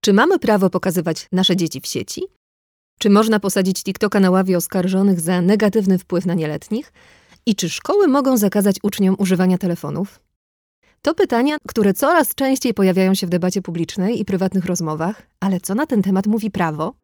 Czy mamy prawo pokazywać nasze dzieci w sieci? Czy można posadzić TikToka na ławie oskarżonych za negatywny wpływ na nieletnich? I czy szkoły mogą zakazać uczniom używania telefonów? To pytania, które coraz częściej pojawiają się w debacie publicznej i prywatnych rozmowach, ale co na ten temat mówi prawo?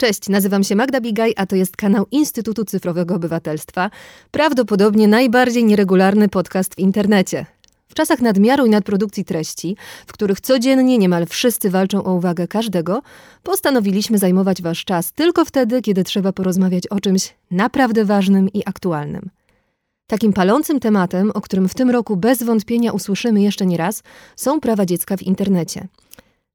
Cześć, nazywam się Magda Bigaj, a to jest kanał Instytutu Cyfrowego Obywatelstwa, prawdopodobnie najbardziej nieregularny podcast w internecie. W czasach nadmiaru i nadprodukcji treści, w których codziennie niemal wszyscy walczą o uwagę każdego, postanowiliśmy zajmować Wasz czas tylko wtedy, kiedy trzeba porozmawiać o czymś naprawdę ważnym i aktualnym. Takim palącym tematem, o którym w tym roku bez wątpienia usłyszymy jeszcze nie raz, są prawa dziecka w internecie.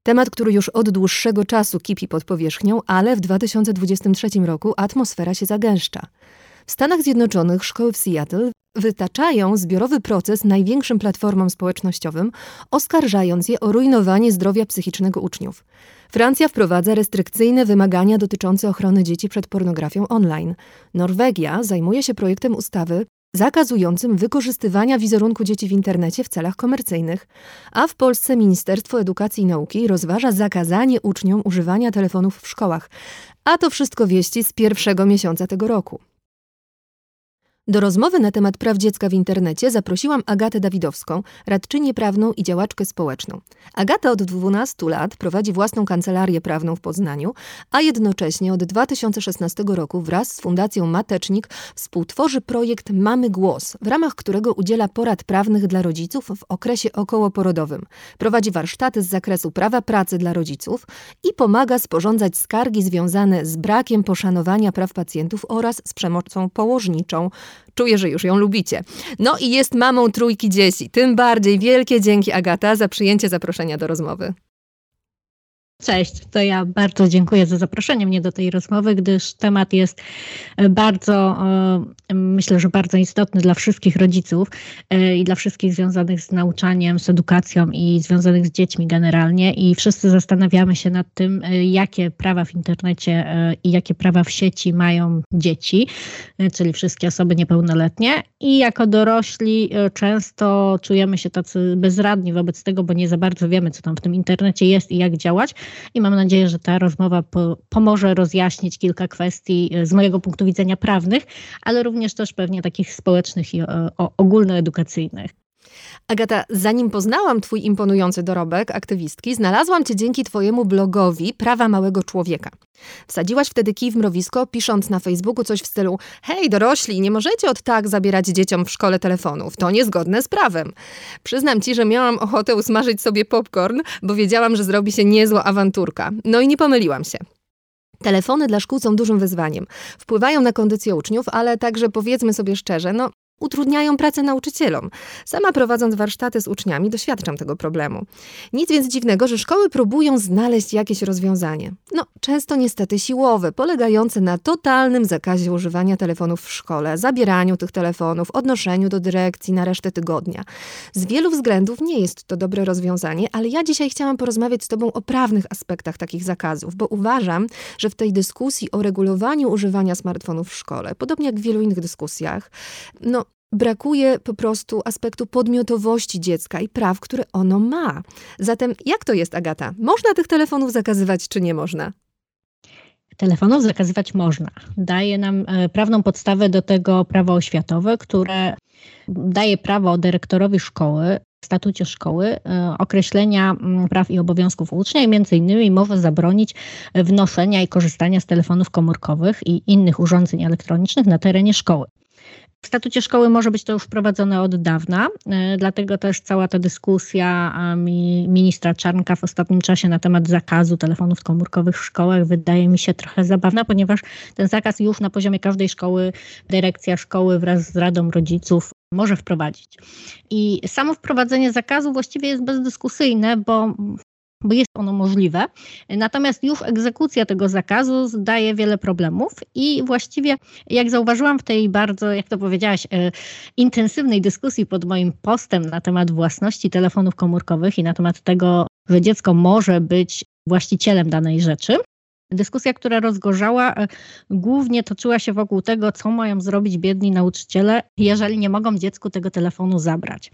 Temat, który już od dłuższego czasu kipi pod powierzchnią, ale w 2023 roku atmosfera się zagęszcza. W Stanach Zjednoczonych szkoły w Seattle wytaczają zbiorowy proces największym platformom społecznościowym, oskarżając je o rujnowanie zdrowia psychicznego uczniów. Francja wprowadza restrykcyjne wymagania dotyczące ochrony dzieci przed pornografią online. Norwegia zajmuje się projektem ustawy zakazującym wykorzystywania wizerunku dzieci w internecie w celach komercyjnych, a w Polsce Ministerstwo Edukacji i Nauki rozważa zakazanie uczniom używania telefonów w szkołach. A to wszystko wieści z pierwszego miesiąca tego roku. Do rozmowy na temat praw dziecka w internecie zaprosiłam Agatę Dawidowską, radczynię prawną i działaczkę społeczną. Agata od 12 lat prowadzi własną kancelarię prawną w Poznaniu, a jednocześnie od 2016 roku wraz z Fundacją Matecznik współtworzy projekt Mamy Głos, w ramach którego udziela porad prawnych dla rodziców w okresie okołoporodowym. Prowadzi warsztaty z zakresu prawa pracy dla rodziców i pomaga sporządzać skargi związane z brakiem poszanowania praw pacjentów oraz z przemocą położniczą. Czuję, że już ją lubicie. No i jest mamą trójki dzieci. Tym bardziej wielkie dzięki Agata za przyjęcie zaproszenia do rozmowy. Cześć, to ja bardzo dziękuję za zaproszenie mnie do tej rozmowy, gdyż temat jest e, bardzo, e, myślę, że bardzo istotny dla wszystkich rodziców e, i dla wszystkich związanych z nauczaniem, z edukacją i związanych z dziećmi generalnie. I wszyscy zastanawiamy się nad tym, jakie prawa w internecie i jakie prawa w sieci mają dzieci, czyli wszystkie osoby niepełnoletnie. I jako dorośli często czujemy się tacy bezradni wobec tego, bo nie za bardzo wiemy, co tam w tym internecie jest i jak działać i mam nadzieję, że ta rozmowa po, pomoże rozjaśnić kilka kwestii e, z mojego punktu widzenia prawnych, ale również też pewnie takich społecznych i ogólnoedukacyjnych. Agata, zanim poznałam Twój imponujący dorobek aktywistki, znalazłam Cię dzięki Twojemu blogowi Prawa Małego Człowieka. Wsadziłaś wtedy kij w mrowisko, pisząc na Facebooku coś w stylu Hej, dorośli, nie możecie od tak zabierać dzieciom w szkole telefonów. To niezgodne z prawem. Przyznam Ci, że miałam ochotę usmażyć sobie popcorn, bo wiedziałam, że zrobi się niezła awanturka. No i nie pomyliłam się. Telefony dla szkół są dużym wyzwaniem. Wpływają na kondycję uczniów, ale także powiedzmy sobie szczerze, no utrudniają pracę nauczycielom. Sama prowadząc warsztaty z uczniami doświadczam tego problemu. Nic więc dziwnego, że szkoły próbują znaleźć jakieś rozwiązanie. No, często niestety siłowe, polegające na totalnym zakazie używania telefonów w szkole, zabieraniu tych telefonów, odnoszeniu do dyrekcji na resztę tygodnia. Z wielu względów nie jest to dobre rozwiązanie, ale ja dzisiaj chciałam porozmawiać z Tobą o prawnych aspektach takich zakazów, bo uważam, że w tej dyskusji o regulowaniu używania smartfonów w szkole, podobnie jak w wielu innych dyskusjach, no, brakuje po prostu aspektu podmiotowości dziecka i praw, które ono ma. Zatem jak to jest, Agata? Można tych telefonów zakazywać, czy nie można? Telefonów zakazywać można. Daje nam e, prawną podstawę do tego prawo oświatowe, które daje prawo dyrektorowi szkoły w statucie szkoły e, określenia mm, praw i obowiązków ucznia i między innymi może zabronić wnoszenia i korzystania z telefonów komórkowych i innych urządzeń elektronicznych na terenie szkoły. W statucie szkoły może być to już wprowadzone od dawna, e, dlatego też cała ta dyskusja ministra Czarnka w ostatnim czasie na temat zakazu telefonów komórkowych w szkołach wydaje mi się trochę zabawna, ponieważ ten zakaz już na poziomie każdej szkoły, dyrekcja szkoły wraz z Radą Rodziców może wprowadzić. I samo wprowadzenie zakazu właściwie jest bezdyskusyjne, bo bo jest ono możliwe. Natomiast już egzekucja tego zakazu daje wiele problemów i właściwie, jak zauważyłam w tej bardzo, jak to powiedziałaś, e, intensywnej dyskusji pod moim postem na temat własności telefonów komórkowych i na temat tego, że dziecko może być właścicielem danej rzeczy, Dyskusja, która rozgorzała, e, głównie toczyła się wokół tego, co mają zrobić biedni nauczyciele, jeżeli nie mogą dziecku tego telefonu zabrać.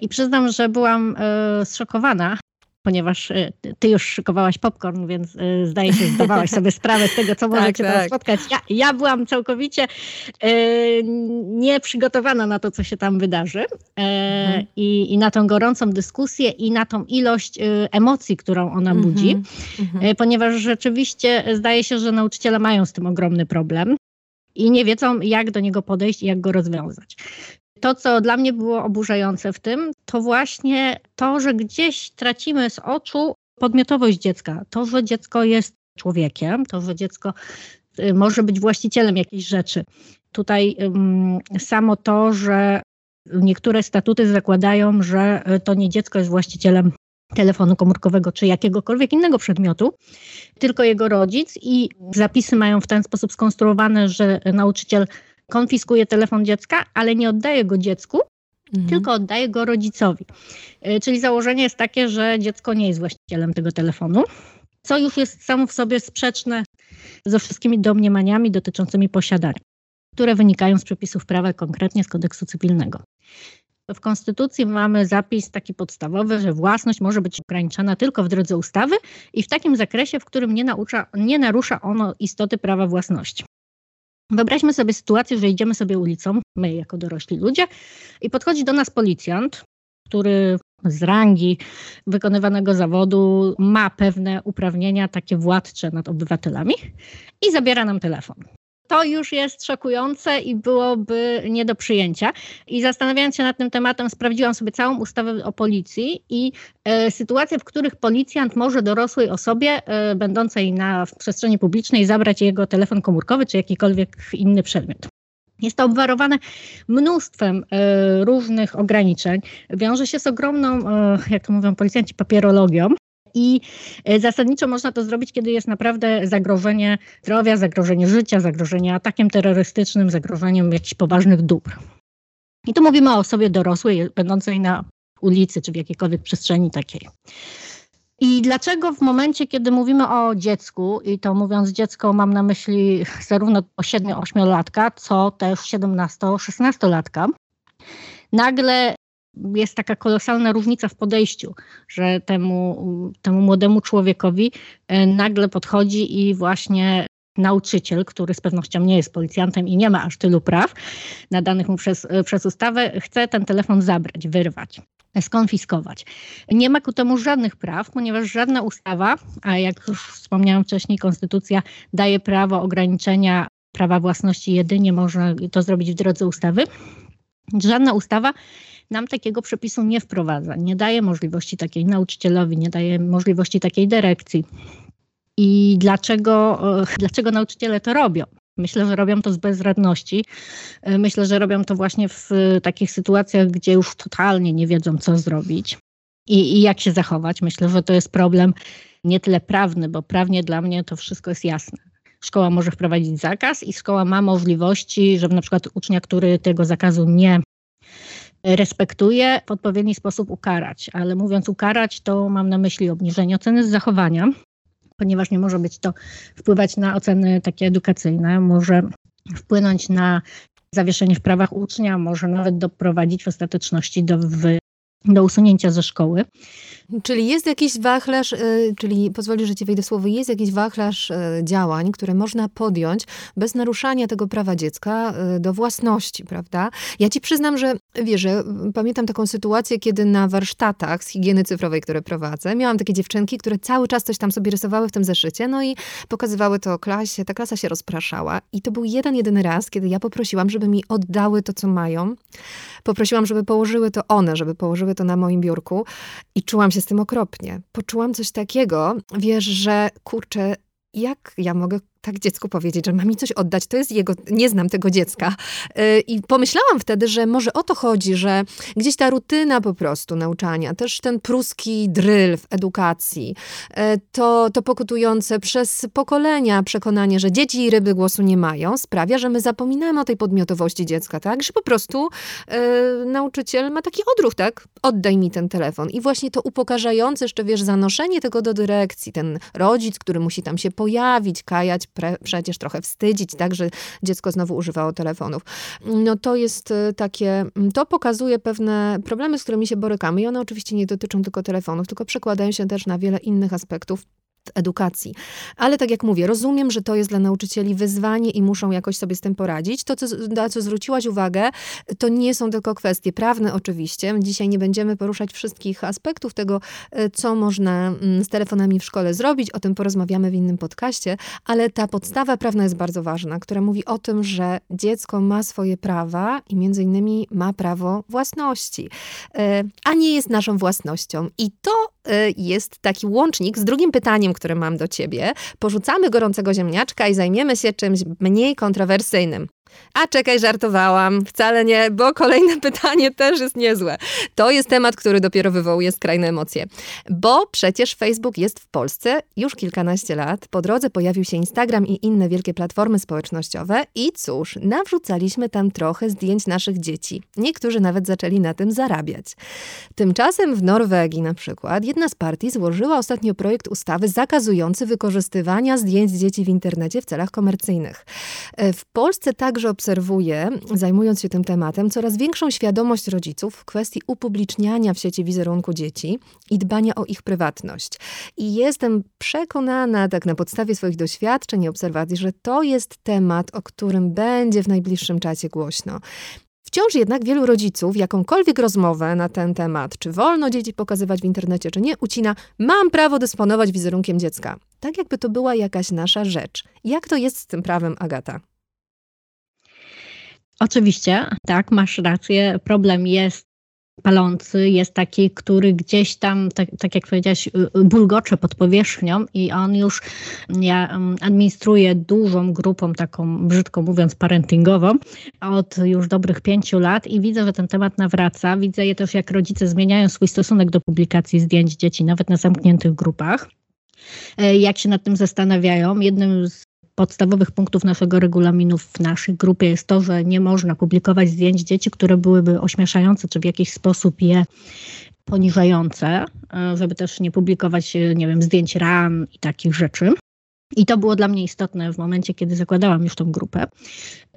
I przyznam, że byłam e, zszokowana, ponieważ y, ty już szykowałaś popcorn, więc y, zdaje się, zdawałaś sobie sprawę z tego, co tak, możecie tak. spotkać. Ja, ja byłam całkowicie y, nieprzygotowana na to, co się tam wydarzy mhm. i, i na tą gorącą dyskusję i na tą ilość emocji, którą ona mhm. budzi, mhm. ponieważ rzeczywiście zdaje się, że nauczyciele mają z tym ogromny problem i nie wiedzą, jak do niego podejść i jak go rozwiązać. To, co dla mnie było oburzające w tym, to właśnie to, że gdzieś tracimy z oczu podmiotowość dziecka. To, że dziecko jest człowiekiem, to, że dziecko y, może być właścicielem jakiejś rzeczy. Tutaj um, samo to, że niektóre statuty zakładają, że y, to nie dziecko jest właścicielem telefonu komórkowego czy jakiegokolwiek innego przedmiotu, tylko jego rodzic i zapisy mają w ten sposób skonstruowane, że nauczyciel konfiskuje telefon dziecka, ale nie oddaje go dziecku, mhm. tylko oddaje go rodzicowi. E, czyli założenie jest takie, że dziecko nie jest właścicielem tego telefonu, co już jest samo w sobie sprzeczne ze wszystkimi domniemaniami dotyczącymi posiadania, które wynikają z przepisów prawa, konkretnie z kodeksu cywilnego. W Konstytucji mamy zapis taki podstawowy, że własność może być ograniczona tylko w drodze ustawy i w takim zakresie, w którym nie, naucza, nie narusza ono istoty prawa własności. Wyobraźmy sobie sytuację, że idziemy sobie ulicą, my jako dorośli ludzie, i podchodzi do nas policjant, który z rangi wykonywanego zawodu ma pewne uprawnienia takie władcze nad obywatelami i zabiera nam telefon to już jest szokujące i byłoby nie do przyjęcia. I zastanawiając się nad tym tematem, sprawdziłam sobie całą ustawę o policji i e, sytuacje, w których policjant może dorosłej osobie e, będącej na w przestrzeni publicznej zabrać jego telefon komórkowy czy jakikolwiek inny przedmiot. Jest to obwarowane mnóstwem e, różnych ograniczeń. Wiąże się z ogromną, e, jak to mówią policjanci, papierologią. I e, zasadniczo można to zrobić, kiedy jest naprawdę zagrożenie zdrowia, zagrożenie życia, zagrożenie atakiem terrorystycznym, zagrożeniem jakichś poważnych dóbr. I tu mówimy o osobie dorosłej, będącej na ulicy czy w jakiejkolwiek przestrzeni takiej. I dlaczego w momencie, kiedy mówimy o dziecku, i to mówiąc dziecko, mam na myśli zarówno 7-8-latka, co też 17-16-latka, nagle jest taka kolosalna różnica w podejściu, że temu, temu młodemu człowiekowi e, nagle podchodzi i właśnie nauczyciel, który z pewnością nie jest policjantem i nie ma aż tylu praw nadanych mu przez, e, przez ustawę, chce ten telefon zabrać, wyrwać skonfiskować. Nie ma ku temu żadnych praw, ponieważ żadna ustawa, a jak już wspomniałam wcześniej, konstytucja daje prawo ograniczenia prawa własności jedynie można to zrobić w drodze ustawy. Żadna ustawa nam takiego przepisu nie wprowadza, nie daje możliwości takiej nauczycielowi, nie daje możliwości takiej dyrekcji. I dlaczego, e, dlaczego nauczyciele to robią? Myślę, że robią to z bezradności. E, myślę, że robią to właśnie w takich sytuacjach, gdzie już totalnie nie wiedzą, co zrobić i, i jak się zachować. Myślę, że to jest problem nie tyle prawny, bo prawnie dla mnie to wszystko jest jasne. Szkoła może wprowadzić zakaz i szkoła ma możliwości, żeby na przykład ucznia, który tego zakazu nie respektuje, w odpowiedni sposób ukarać. Ale mówiąc ukarać, to mam na myśli obniżenie oceny z zachowania, ponieważ nie może być to wpływać na oceny takie edukacyjne, może wpłynąć na zawieszenie w prawach ucznia, może nawet doprowadzić w ostateczności do do usunięcia ze szkoły. Czyli jest jakiś wachlarz, y, czyli pozwoli, że ci wejdę słowo, jest jakiś wachlarz y, działań, które można podjąć bez naruszania tego prawa dziecka y, do własności, prawda? Ja ci przyznam, że wiesz, pamiętam taką sytuację, kiedy na warsztatach z higieny cyfrowej, które prowadzę, miałam takie dziewczynki, które cały czas coś tam sobie rysowały w tym zeszycie, no i pokazywały to klasie, ta klasa się rozpraszała i to był jeden, jedyny raz, kiedy ja poprosiłam, żeby mi oddały to, co mają. Poprosiłam, żeby położyły to one, żeby położyły to na moim biurku i czułam się z tym okropnie. Poczułam coś takiego, wiesz, że kurczę, jak ja mogę tak dziecku powiedzieć, że ma mi coś oddać, to jest jego, nie znam tego dziecka. Y, I pomyślałam wtedy, że może o to chodzi, że gdzieś ta rutyna po prostu nauczania, też ten pruski dryl w edukacji, y, to, to pokutujące przez pokolenia przekonanie, że dzieci i ryby głosu nie mają, sprawia, że my zapominamy o tej podmiotowości dziecka, tak? Że po prostu y, nauczyciel ma taki odruch, tak? Oddaj mi ten telefon. I właśnie to upokarzające jeszcze, wiesz, zanoszenie tego do dyrekcji, ten rodzic, który musi tam się pojawić, kajać, pre, przecież trochę wstydzić, tak, że dziecko znowu używało telefonów. No to jest y, takie, mm, to pokazuje pewne problemy, z którymi się borykamy i one oczywiście nie dotyczą tylko telefonów, tylko przekładają się też na wiele innych aspektów edukacji. Ale tak jak mówię, rozumiem, że to jest dla nauczycieli wyzwanie i muszą jakoś sobie z tym poradzić. To, co, na co zwróciłaś uwagę, to nie są tylko kwestie prawne oczywiście. Dzisiaj nie będziemy poruszać wszystkich aspektów tego, e, co można mm, z telefonami w szkole zrobić. O tym porozmawiamy w innym podcaście, ale ta podstawa prawna jest bardzo ważna, która mówi o tym, że dziecko ma swoje prawa i między innymi ma prawo własności, e, a nie jest naszą własnością. I to jest taki łącznik z drugim pytaniem, które mam do ciebie. Porzucamy gorącego ziemniaczka i zajmiemy się czymś mniej kontrowersyjnym. A czekaj, żartowałam. Wcale nie, bo kolejne pytanie też jest niezłe. To jest temat, który dopiero wywołuje skrajne emocje. Bo przecież Facebook jest w Polsce już kilkanaście lat. Po drodze pojawił się Instagram i inne wielkie platformy społecznościowe. I cóż, nawrzucaliśmy tam trochę zdjęć naszych dzieci. Niektórzy nawet zaczęli na tym zarabiać. Tymczasem w Norwegii na przykład jedna z partii złożyła ostatnio projekt ustawy zakazujący wykorzystywania zdjęć dzieci w internecie w celach komercyjnych. W Polsce także także obserwuję, zajmując się tym tematem, coraz większą świadomość rodziców w kwestii upubliczniania w sieci wizerunku dzieci i dbania o ich prywatność. I jestem przekonana, tak na podstawie swoich doświadczeń i obserwacji, że to jest temat, o którym będzie w najbliższym czasie głośno. Wciąż jednak wielu rodziców jakąkolwiek rozmowę na ten temat, czy wolno dzieci pokazywać w internecie, czy nie, ucina, mam prawo dysponować wizerunkiem dziecka. Tak jakby to była jakaś nasza rzecz. Jak to jest z tym prawem, Agata? Oczywiście, tak, masz rację. Problem jest palący, jest taki, który gdzieś tam, tak, tak jak powiedziałaś, y, y, bulgocze pod powierzchnią i on już, ja administruję dużą grupą, taką brzydko mówiąc parentingową, od już dobrych pięciu lat i widzę, że ten temat nawraca. Widzę je też, jak rodzice zmieniają swój stosunek do publikacji zdjęć dzieci, nawet na zamkniętych grupach e, jak się nad tym zastanawiają. Jednym z podstawowych punktów naszego regulaminu w naszej grupie jest to, że nie można publikować zdjęć dzieci, które byłyby ośmieszające, czy w jakiś sposób je poniżające, e, żeby też nie publikować, e, nie wiem, zdjęć ran i takich rzeczy. I to było dla mnie istotne w momencie, kiedy zakładałam już tą grupę.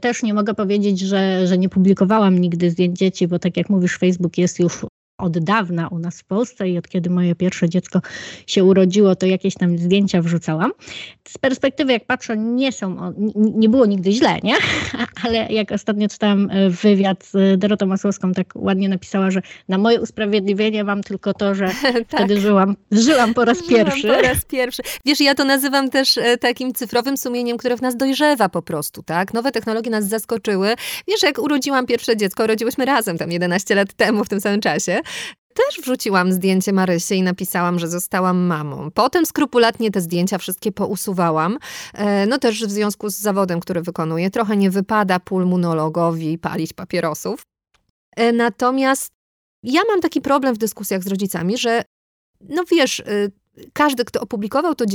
Też nie mogę powiedzieć, że, że nie publikowałam nigdy zdjęć dzieci, bo tak jak mówisz, Facebook jest już od dawna u nas w Polsce i od kiedy moje pierwsze dziecko się urodziło, to jakieś tam zdjęcia wrzucałam. Z perspektywy, jak patrzę, nie są, nie było nigdy źle, nie? Ale jak ostatnio czytałam e, wywiad z Dorotą Masłowską, tak ładnie napisała, że na moje usprawiedliwienie mam tylko to, że tak. wtedy żyłam, żyłam po raz żyłam pierwszy. po raz pierwszy. Wiesz, ja to nazywam też e, takim cyfrowym sumieniem, które w nas dojrzewa po prostu, tak? Nowe technologie nas zaskoczyły. Wiesz, jak urodziłam pierwsze dziecko, urodziłyśmy razem tam 11 lat temu w tym samym czasie, też wrzuciłam zdjęcie Marysi i napisałam, że zostałam mamą. Potem skrupulatnie te zdjęcia wszystkie pousuwałam. E, no też w związku z zawodem, który wykonuję. Trochę nie wypada pulmonologowi palić papierosów. E, natomiast ja mam taki problem w dyskusjach z rodzicami, że no wiesz, y, każdy, kto opublikował to,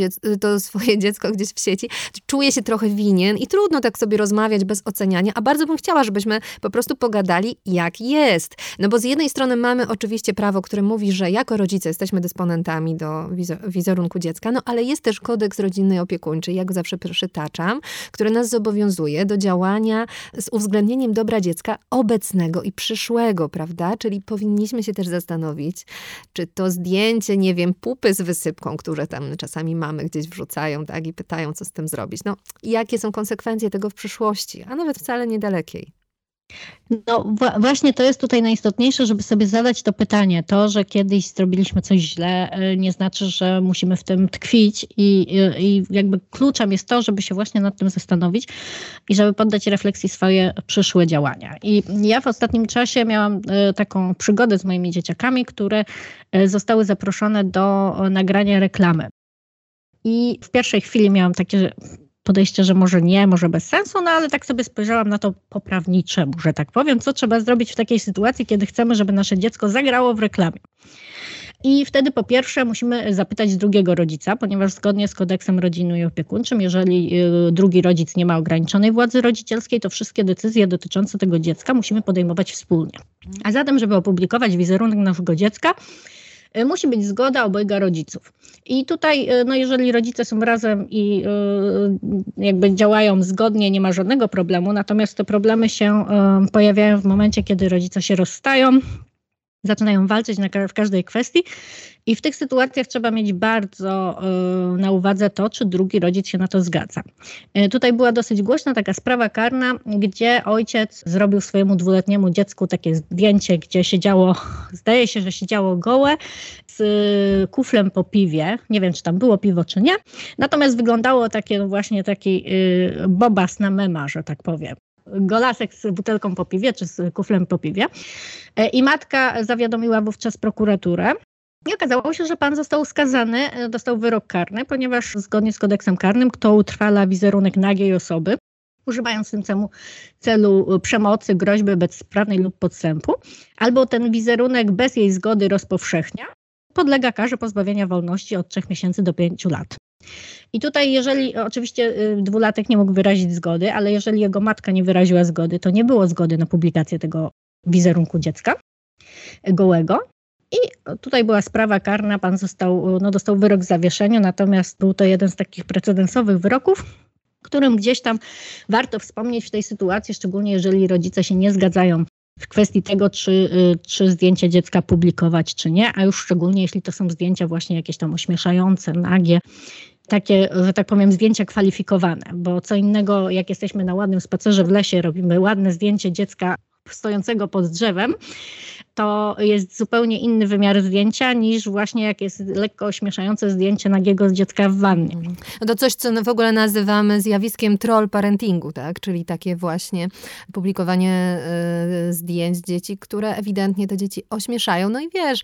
to, swoje dziecko gdzieś w sieci, czuje się trochę winien i trudno tak sobie rozmawiać bez oceniania, a bardzo bym chciała, żebyśmy po prostu pogadali, jak jest. No bo z jednej strony mamy oczywiście prawo, które mówi, że jako rodzice jesteśmy dysponentami do wizerunku dziecka, no ale jest też kodeks rodzinny i opiekuńczy, jak zawsze przytaczam, który nas zobowiązuje do działania z uwzględnieniem dobra dziecka obecnego i przyszłego, prawda? Czyli powinniśmy się też zastanowić, czy to zdjęcie, nie wiem, pupy z wysyłki, sypką, które tam czasami mamy gdzieś wrzucają, tak, i pytają, co z tym zrobić. No, jakie są konsekwencje tego w przyszłości, a nawet wcale niedalekiej. No właśnie to jest tutaj najistotniejsze, żeby sobie zadać to pytanie. To, że kiedyś zrobiliśmy coś źle, e, nie znaczy, że musimy w tym tkwić i, i jakby kluczem jest to, żeby się właśnie nad tym zastanowić i żeby poddać refleksji swoje przyszłe działania. I ja w ostatnim czasie miałam e, taką przygodę z moimi dzieciakami, które zostały zaproszone do nagrania reklamy. I w pierwszej chwili miałam takie podejście, że może nie, może bez sensu, no ale tak sobie spojrzałam na to poprawniczemu, że tak powiem, co trzeba zrobić w takiej sytuacji, kiedy chcemy, żeby nasze dziecko zagrało w reklamie. I wtedy po pierwsze musimy zapytać drugiego rodzica, ponieważ zgodnie z kodeksem rodzinnym i opiekuńczym, jeżeli y, drugi rodzic nie ma ograniczonej władzy rodzicielskiej, to wszystkie decyzje dotyczące tego dziecka musimy podejmować wspólnie. A zatem, żeby opublikować wizerunek naszego dziecka, musi być zgoda obojga rodziców. I tutaj, y, no jeżeli rodzice są razem i jakby działają zgodnie, nie ma żadnego problemu, natomiast te problemy się pojawiają w momencie, kiedy rodzice się rozstają, zaczynają walczyć na, w każdej kwestii. I w tych sytuacjach trzeba mieć bardzo y, na uwadze to, czy drugi rodzic się na to zgadza. Y, tutaj była dosyć głośna taka sprawa karna, gdzie ojciec zrobił swojemu dwuletniemu dziecku takie zdjęcie, gdzie siedziało, zdaje się, że siedziało gołe z y, kuflem po piwie. Nie wiem, czy tam było piwo, czy nie. Natomiast wyglądało takie no właśnie taki bobas na mema, że tak powiem golasek z butelką po piwie, czy z kuflem po piwie. E, I matka zawiadomiła wówczas prokuraturę. I okazało się, że pan został skazany, e, dostał wyrok karny, ponieważ zgodnie z kodeksem karnym, kto utrwala wizerunek nagiej osoby, używając w tym celu, celu przemocy, groźby bezprawnej lub podstępu, albo ten wizerunek bez jej zgody rozpowszechnia, podlega karze pozbawienia wolności od 3 miesięcy do 5 lat. I tutaj, jeżeli oczywiście y, dwulatek nie mógł wyrazić zgody, ale jeżeli jego matka nie wyraziła zgody, to nie było zgody na publikację tego wizerunku dziecka gołego. I tutaj była sprawa karna, pan został, no dostał wyrok zawieszenia, natomiast był to jeden z takich precedensowych wyroków, którym gdzieś tam warto wspomnieć w tej sytuacji, szczególnie jeżeli rodzice się nie zgadzają w kwestii tego, czy, y, czy zdjęcie dziecka publikować, czy nie, a już szczególnie jeśli to są zdjęcia właśnie jakieś tam ośmieszające, nagie, takie, że tak powiem, zdjęcia kwalifikowane, bo co innego, jak jesteśmy na ładnym spacerze w lesie, robimy ładne zdjęcie dziecka stojącego pod drzewem, to jest zupełnie inny wymiar zdjęcia niż właśnie jak jest lekko ośmieszające zdjęcie nagiego z dziecka w wannie. No to coś, co w ogóle nazywamy zjawiskiem troll parentingu, tak? Czyli takie właśnie publikowanie y, zdjęć dzieci, które ewidentnie te dzieci ośmieszają. No i wiesz,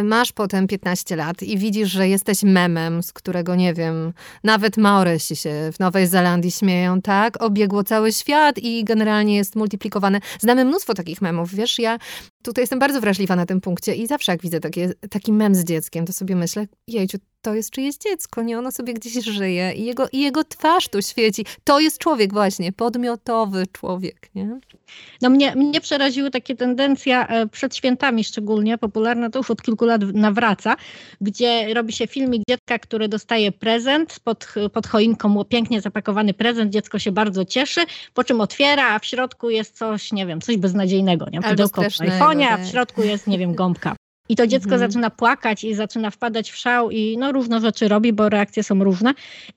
y, masz potem 15 lat i widzisz, że jesteś memem, z którego, nie wiem, nawet Maorysi się w Nowej Zelandii śmieją, tak? Obiegło cały świat i generalnie jest multiplikowane. Znamy mnóstwo takich memów, wiesz, ja tutaj jestem bardzo wrażliwa na tym punkcie i zawsze jak widzę takie, taki mem z dzieckiem, to sobie myślę, jejciu, to jest czyjeś dziecko, nie? Ono sobie gdzieś żyje i jego, i jego twarz tu świeci. To jest człowiek właśnie, podmiotowy człowiek, nie? No mnie, mnie przeraziły takie tendencje przed świętami szczególnie, popularna to już od kilku lat nawraca, gdzie robi się filmik dziecka, które dostaje prezent, pod, pod choinką pięknie zapakowany prezent, dziecko się bardzo cieszy, po czym otwiera, a w środku jest coś, nie wiem, coś beznadziejnego, nie? Pudełko w iPhone'ie, a w środku jest, nie wiem, gąbka. I to dziecko mhm. zaczyna płakać i zaczyna wpadać w szał i no różne rzeczy robi, bo reakcje są różne.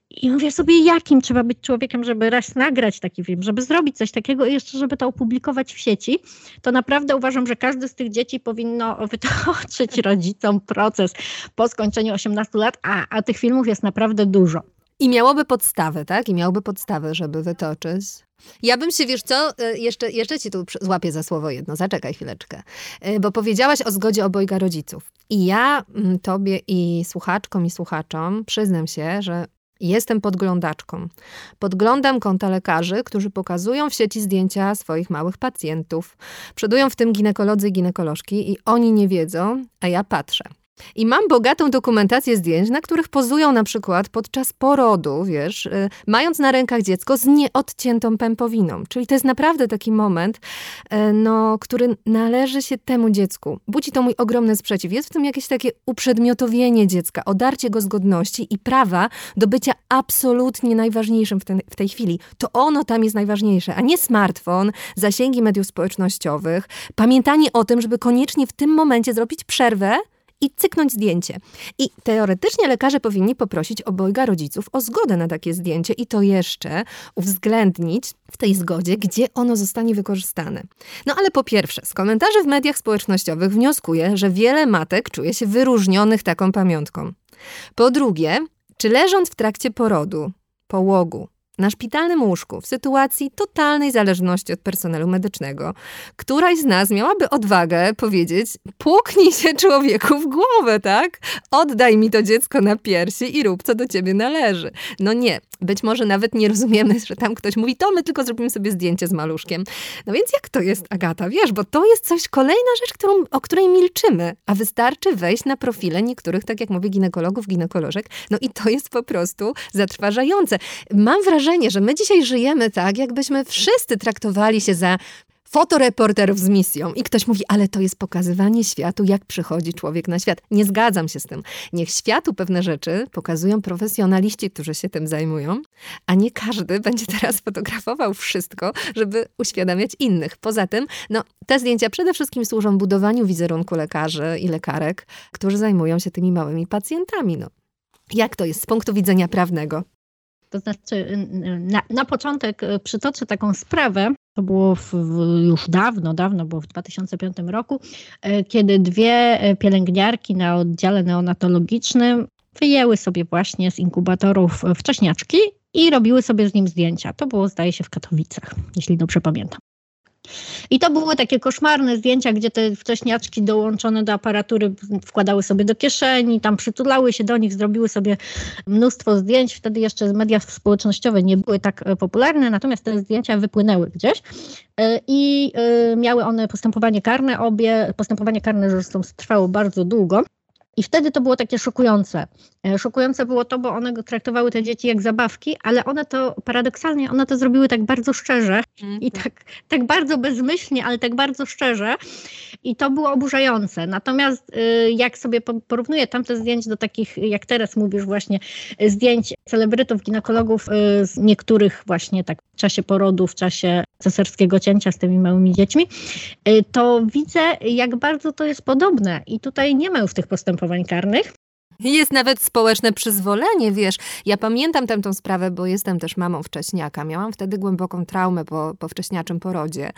I mówię sobie, jakim trzeba być człowiekiem, żeby raz nagrać taki film, żeby zrobić coś takiego i jeszcze, żeby to opublikować w sieci. To naprawdę uważam, że każdy z tych dzieci powinno wytoczyć rodzicom proces po skończeniu 18 lat, a, a tych filmów jest naprawdę dużo. I miałoby podstawę, tak? I miałoby podstawę, żeby wytoczyć. Ja bym się, wiesz co, e, jeszcze, jeszcze ci tu złapię za słowo jedno, zaczekaj chwileczkę. E, bo powiedziałaś o zgodzie obojga rodziców. I ja mm, tobie i słuchaczkom i słuchaczom przyznam się, że Jestem podglądaczką. Podglądam konta lekarzy, którzy pokazują w sieci zdjęcia swoich małych pacjentów. Przodują w tym ginekolodzy i ginekolożki i oni nie wiedzą, a ja patrzę. I mam bogatą dokumentację zdjęć, na których pozują na przykład podczas porodu, wiesz, y, mając na rękach dziecko z nieodciętą pępowiną. Czyli to jest naprawdę taki moment, y, no, który należy się temu dziecku. Budzi to mój ogromny sprzeciw. Jest w tym jakieś takie uprzedmiotowienie dziecka, odarcie go z godności i prawa do bycia absolutnie najważniejszym w, ten, w tej chwili. To ono tam jest najważniejsze, a nie smartfon, zasięgi mediów społecznościowych, pamiętanie o tym, żeby koniecznie w tym momencie zrobić przerwę, i cyknąć zdjęcie. I teoretycznie lekarze powinni poprosić obojga rodziców o zgodę na takie zdjęcie i to jeszcze uwzględnić w tej zgodzie, gdzie ono zostanie wykorzystane. No ale po pierwsze, z komentarzy w mediach społecznościowych wnioskuję, że wiele matek czuje się wyróżnionych taką pamiątką. Po drugie, czy leżąc w trakcie porodu, połogu, na szpitalnym łóżku w sytuacji totalnej zależności od personelu medycznego, któraś z nas miałaby odwagę powiedzieć: płuknij się człowieku w głowę, tak? Oddaj mi to dziecko na piersi i rób co do ciebie należy. No nie, Być może nawet nie rozumiemy, że tam ktoś mówi, to my tylko zrobimy sobie zdjęcie z maluszkiem. No więc jak to jest, Agata? Wiesz, bo to jest coś, kolejna rzecz, którą, o której milczymy, a wystarczy wejść na profile niektórych, tak jak mówię, ginekologów, ginekolożek, no i to jest po prostu zatrważające. Mam wrażenie, że my dzisiaj żyjemy tak, jakbyśmy wszyscy traktowali się za fotoreporterów z misją. I ktoś mówi, ale to jest pokazywanie światu, jak przychodzi człowiek na świat. Nie zgadzam się z tym. Niech światu pewne rzeczy pokazują profesjonaliści, którzy się tym zajmują, a nie każdy będzie teraz fotografował wszystko, żeby uświadamiać innych. Poza tym, no, te zdjęcia przede wszystkim służą budowaniu wizerunku lekarzy i lekarek, którzy zajmują się tymi małymi pacjentami. No. Jak to jest z punktu widzenia prawnego? To znaczy, na, na początek e, przytoczę taką sprawę, to było w, już dawno, dawno, było w 2005 roku, kiedy dwie pielęgniarki na oddziale neonatologicznym wyjęły sobie właśnie z inkubatorów wcześniaczki i robiły sobie z nim zdjęcia. To było, zdaje się, w Katowicach, jeśli dobrze pamiętam. I to były takie koszmarne zdjęcia, gdzie te wcześniaczki dołączone do aparatury wkładały sobie do kieszeni, tam przytulały się do nich, zrobiły sobie mnóstwo zdjęć. Wtedy jeszcze media społecznościowe nie były tak e, popularne, natomiast te zdjęcia wypłynęły gdzieś e, i e, miały one postępowanie karne obie. Postępowanie karne zresztą trwało bardzo długo. I wtedy to było takie szokujące. E, szokujące było to, bo one traktowały te dzieci jak zabawki, ale one to paradoksalnie, one to zrobiły tak bardzo szczerze mm. i tak, tak bardzo bezmyślnie, ale tak bardzo szczerze. I to było oburzające. Natomiast y, jak sobie porównuję tamte zdjęć do takich, jak teraz mówisz właśnie, zdjęć celebrytów, ginekologów y, z niektórych właśnie tak w czasie porodu, w czasie cesarskiego cięcia z tymi małymi dziećmi, y, to widzę, jak bardzo to jest podobne. I tutaj nie ma już tych postępowań karnych. Jest nawet społeczne przyzwolenie, wiesz. Ja pamiętam tę sprawę, bo jestem też mamą wcześniaka. Miałam wtedy głęboką traumę po, po wcześniaczym porodzie.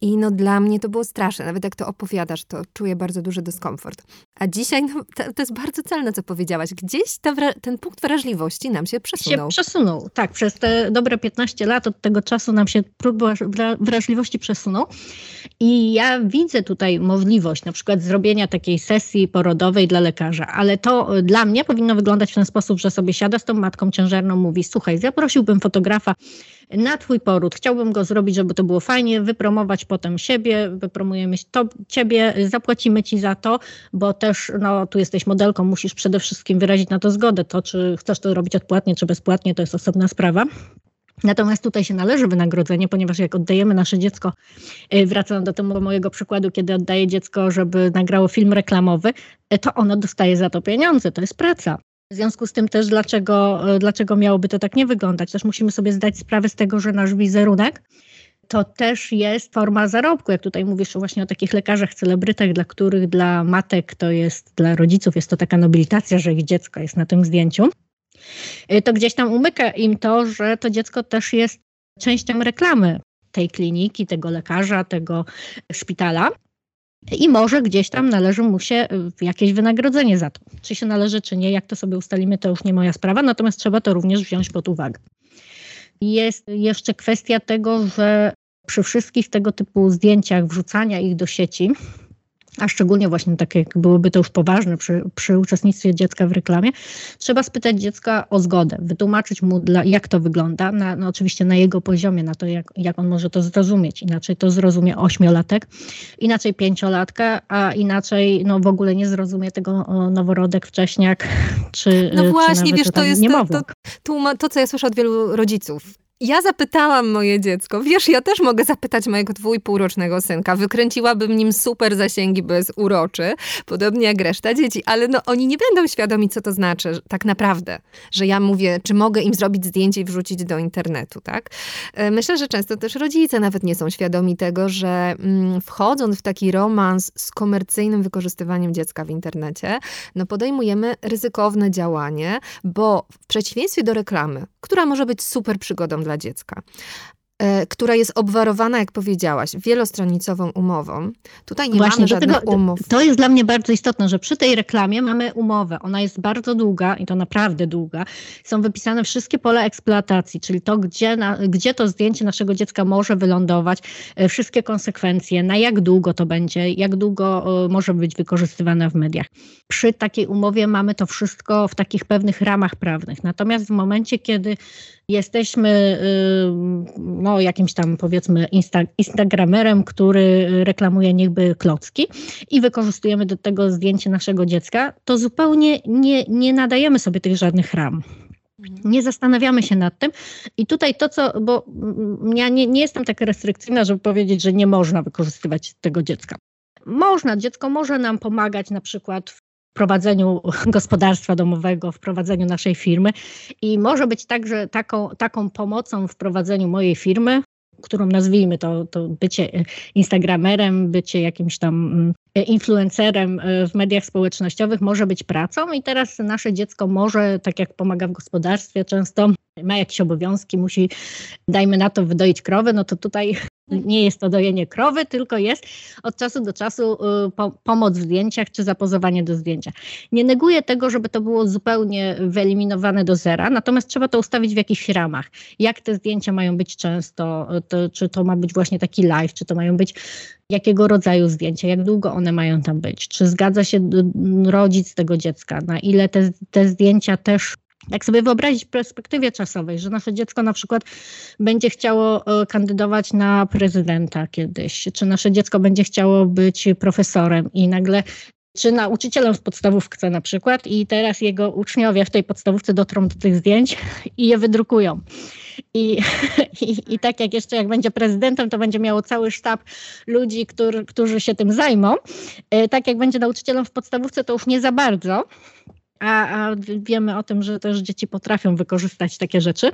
I no dla mnie to było straszne. Nawet jak to opowiadasz, to czuję bardzo duży dyskomfort. A dzisiaj no, to, to jest bardzo celne, co powiedziałaś. Gdzieś ten punkt wrażliwości nam się przesunął. Się przesunął, tak. Przez te dobre 15 lat od tego czasu nam się próg wrażliwości przesunął. I ja widzę tutaj możliwość na przykład zrobienia takiej sesji porodowej dla lekarza, ale to dla mnie powinno wyglądać w ten sposób, że sobie siada z tą matką ciężarną, mówi: Słuchaj, zaprosiłbym fotografa na Twój poród. Chciałbym go zrobić, żeby to było fajnie, wypromować potem siebie, wypromujemy to, Ciebie, zapłacimy Ci za to, bo też no, tu jesteś modelką, musisz przede wszystkim wyrazić na to zgodę. To, czy chcesz to robić odpłatnie, czy bezpłatnie, to jest osobna sprawa. Natomiast tutaj się należy wynagrodzenie, ponieważ jak oddajemy nasze dziecko, y, wracam do tego mojego przykładu, kiedy oddaję dziecko, żeby nagrało film reklamowy, y, to ono dostaje za to pieniądze, to jest praca. W związku z tym też dlaczego, y, dlaczego miałoby to tak nie wyglądać? Też musimy sobie zdać sprawę z tego, że nasz wizerunek to też jest forma zarobku. Jak tutaj mówisz właśnie o takich lekarzach, celebrytach, dla których dla matek to jest, dla rodziców jest to taka nobilitacja, że ich dziecko jest na tym zdjęciu. Y, to gdzieś tam umyka im to, że to dziecko też jest częścią reklamy tej kliniki, tego lekarza, tego szpitala. I może gdzieś tam należy mu się y, jakieś wynagrodzenie za to. Czy się należy, czy nie, jak to sobie ustalimy, to już nie moja sprawa, natomiast trzeba to również wziąć pod uwagę. Jest jeszcze kwestia tego, że przy wszystkich tego typu zdjęciach, wrzucania ich do sieci, a szczególnie właśnie tak jak byłoby to już poważne przy, przy uczestnictwie dziecka w reklamie, trzeba spytać dziecka o zgodę, wytłumaczyć mu, dla, jak to wygląda, na, no oczywiście na jego poziomie, na to, jak, jak on może to zrozumieć. Inaczej to zrozumie ośmiolatek, inaczej pięciolatka, a inaczej no, w ogóle nie zrozumie tego noworodek, wcześniak, czy No właśnie, czy wiesz, to jest to, to, to, to, co ja słyszę od wielu rodziców ja zapytałam moje dziecko, wiesz, ja też mogę zapytać mojego dwu i półrocznego synka, wykręciłabym nim super zasięgi, jest uroczy, podobnie jak reszta dzieci, ale no oni nie będą świadomi, co to znaczy tak naprawdę, że ja mówię, czy mogę im zrobić zdjęcie i wrzucić do internetu, tak? E, myślę, że często też rodzice nawet nie są świadomi tego, że mm, wchodząc w taki romans z komercyjnym wykorzystywaniem dziecka w internecie, no podejmujemy ryzykowne działanie, bo w przeciwieństwie do reklamy, która może być super przygodą dla dziecka. e, która jest obwarowana, jak powiedziałaś, wielostronicową umową. Tutaj nie Właśnie, mamy żadnych tego, umów. To jest dla mnie bardzo istotne, że przy tej reklamie mamy umowę. Ona jest bardzo długa i to naprawdę długa. Są wypisane wszystkie pola eksploatacji, czyli to, gdzie, na, gdzie to zdjęcie naszego dziecka może wylądować, e, wszystkie konsekwencje, na jak długo to będzie, jak długo e, może być wykorzystywane w mediach. Przy takiej umowie mamy to wszystko w takich pewnych ramach prawnych. Natomiast w momencie, kiedy jesteśmy no, jakimś tam powiedzmy insta, instagramerem, który reklamuje niechby klocki i wykorzystujemy do tego zdjęcie naszego dziecka, to zupełnie nie, nie nadajemy sobie tych żadnych ram. Mhm. Nie zastanawiamy się nad tym. I tutaj to, co, bo ja nie, nie jestem tak restrykcyjna, żeby powiedzieć, że nie można wykorzystywać tego dziecka. Można, dziecko może nam pomagać na przykład w prowadzeniu gospodarstwa domowego, w prowadzeniu naszej firmy. I może być także taką, taką pomocą w prowadzeniu mojej firmy, którą nazwijmy to, to bycie instagramerem, bycie jakimś tam mm, influencerem e, w mediach społecznościowych może być pracą i teraz nasze dziecko może, tak jak pomaga w gospodarstwie często, ma jakieś obowiązki, musi, dajmy na to, wydoić krowę, no to tutaj nie jest to dojenie krowy, tylko jest od czasu do czasu po, pomoc w zdjęciach czy zapozowanie do zdjęcia. Nie neguję tego, żeby to było zupełnie wyeliminowane do zera, natomiast trzeba to ustawić w jakichś ramach. Jak te zdjęcia mają być często, to, czy to ma być właśnie taki live, czy to mają być jakiego rodzaju zdjęcia, jak długo one mają tam być, czy zgadza się rodzic tego dziecka, na ile te, te zdjęcia też jak sobie wyobrazić w perspektywie czasowej, że nasze dziecko na przykład będzie chciało e, kandydować na prezydenta kiedyś, czy nasze dziecko będzie chciało być profesorem i nagle czy nauczycielem w podstawówce na przykład i teraz jego uczniowie w tej podstawówce dotrą do tych zdjęć i je wydrukują. I, i, i tak jak jeszcze jak będzie prezydentem, to będzie miało cały sztab ludzi, którzy się tym zajmą. E, tak jak będzie nauczycielem w podstawówce, to już nie za bardzo, a, a, wiemy o tym, że też dzieci potrafią wykorzystać takie rzeczy.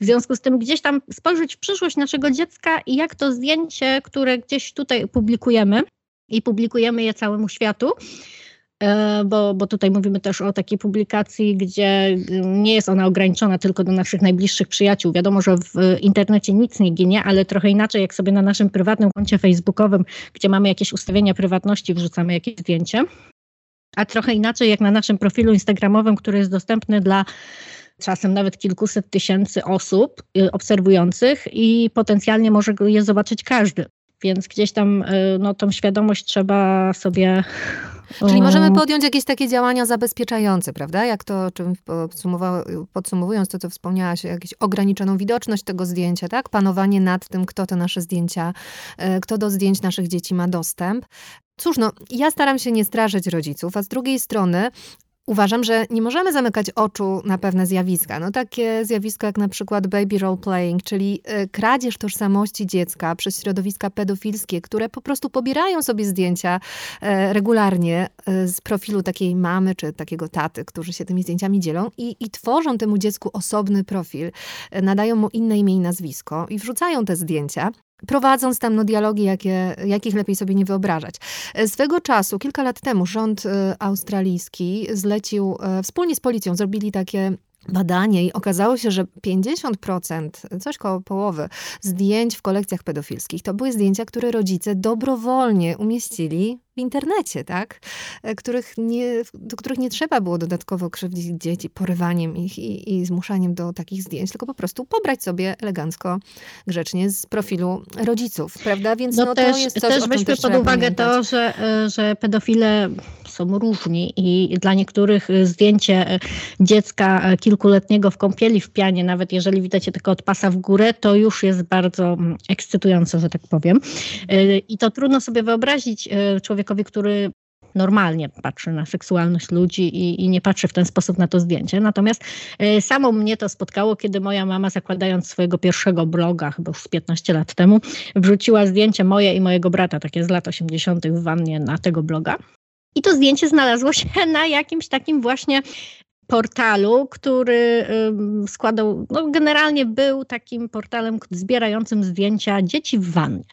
W związku z tym gdzieś tam spojrzeć w przyszłość naszego dziecka i jak to zdjęcie, które gdzieś tutaj publikujemy i publikujemy je całemu światu, e, bo, bo tutaj mówimy też o takiej publikacji, gdzie nie jest ona ograniczona tylko do naszych najbliższych przyjaciół. Wiadomo, że w internecie nic nie ginie, ale trochę inaczej, jak sobie na naszym prywatnym koncie facebookowym, gdzie mamy jakieś ustawienia prywatności, wrzucamy jakieś zdjęcie, a trochę inaczej jak na naszym profilu Instagramowym, który jest dostępny dla czasem nawet kilkuset tysięcy osób y, obserwujących i potencjalnie może je zobaczyć każdy. Więc gdzieś tam y, no, tą świadomość trzeba sobie Czyli możemy podjąć jakieś takie działania zabezpieczające, prawda? Jak to, czym podsumowując to, co wspomniałaś, jakąś ograniczoną widoczność tego zdjęcia, tak? Panowanie nad tym, kto te nasze zdjęcia, y, kto do zdjęć naszych dzieci ma dostęp. Cóż, no, ja staram się nie straszyć rodziców, a z drugiej strony Uważam, że nie możemy zamykać oczu na pewne zjawiska. No takie zjawisko jak na przykład baby role playing, czyli y, kradzież tożsamości dziecka przez środowiska pedofilskie, które po prostu pobierają sobie zdjęcia e, regularnie e, z profilu takiej mamy czy takiego taty, którzy się tymi zdjęciami dzielą i, i tworzą temu dziecku osobny profil, e, nadają mu inne imię i nazwisko i wrzucają te zdjęcia prowadząc tam no, dialogi, jakie, jakich lepiej sobie nie wyobrażać. Swego czasu, kilka lat temu, rząd e, australijski zlecił, e, wspólnie z policją zrobili takie badanie i okazało się, że 50%, coś koło połowy zdjęć w kolekcjach pedofilskich to były zdjęcia, które rodzice dobrowolnie umieścili w internecie, tak? E, których nie, do których nie trzeba było dodatkowo krzywdzić dzieci porywaniem ich i, i zmuszaniem do takich zdjęć, tylko po prostu pobrać sobie elegancko, grzecznie z profilu rodziców, prawda? Więc no, no też, to jest coś, też weźmy pod uwagę pamiętać. to, że, e, że pedofile są różni i dla niektórych zdjęcie e, dziecka kilkuletniego w kąpieli w pianie, nawet jeżeli widać je tylko od pasa w górę, to już jest bardzo mm, ekscytujące, że tak powiem. I to trudno sobie wyobrazić człowiekowi, który normalnie patrzy na seksualność ludzi i, i, nie patrzy w ten sposób na to zdjęcie. Natomiast samo mnie to spotkało, kiedy moja mama, zakładając swojego pierwszego bloga, chyba już z 15 lat temu, wrzuciła zdjęcie moje i mojego brata, takie z lat 80. w wannie na tego bloga. I to zdjęcie znalazło się na jakimś takim właśnie portalu, który składał, no generalnie był takim portalem zbierającym zdjęcia dzieci w wannie.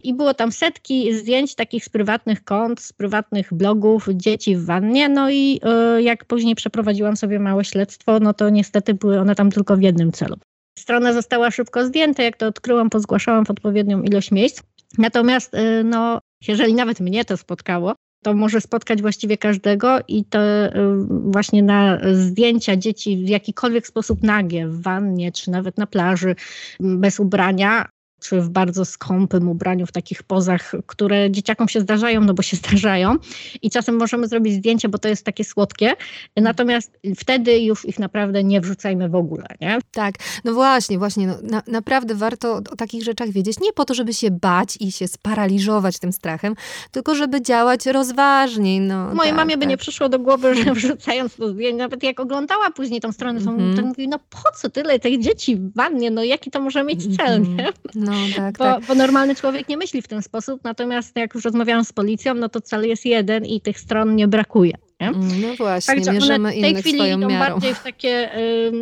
I było tam setki zdjęć takich z prywatnych kont, z prywatnych blogów dzieci w wannie. No i y, jak później przeprowadziłam sobie małe śledztwo, no to niestety były one tam tylko w jednym celu. Strona została szybko zdjęta, jak to odkryłam, pozgłaszałam w odpowiednią ilość miejsc. Natomiast, y, no, jeżeli nawet mnie to spotkało, to może spotkać właściwie każdego i to y, właśnie na zdjęcia dzieci w jakikolwiek sposób nagie, w wannie czy nawet na plaży, bez ubrania, czy w bardzo skąpym ubraniu, w takich pozach, które dzieciakom się zdarzają, no bo się zdarzają. I czasem możemy zrobić zdjęcie, bo to jest takie słodkie. Natomiast wtedy już ich naprawdę nie wrzucajmy w ogóle, nie? Tak, no właśnie, właśnie. No, na, naprawdę warto o, takich rzeczach wiedzieć. Nie po to, żeby się bać i się sparaliżować tym strachem, tylko żeby działać rozważniej. No, Mojej tak, mamie tak. by nie przyszło do głowy, że wrzucając to zdjęcie, nawet jak oglądała później tą stronę, to, Mhm. to mówi, no po co tyle tych dzieci w wannie, no jaki to może mieć cel, Mhm. nie? No tak, Bo, tak. bo normalny człowiek nie myśli w ten sposób, natomiast jak już rozmawiałam z policją, no to cel jest jeden i tych stron nie brakuje. Nie? Mm, No właśnie, Także mierzymy w tej chwili idą miarą. bardziej w takie y,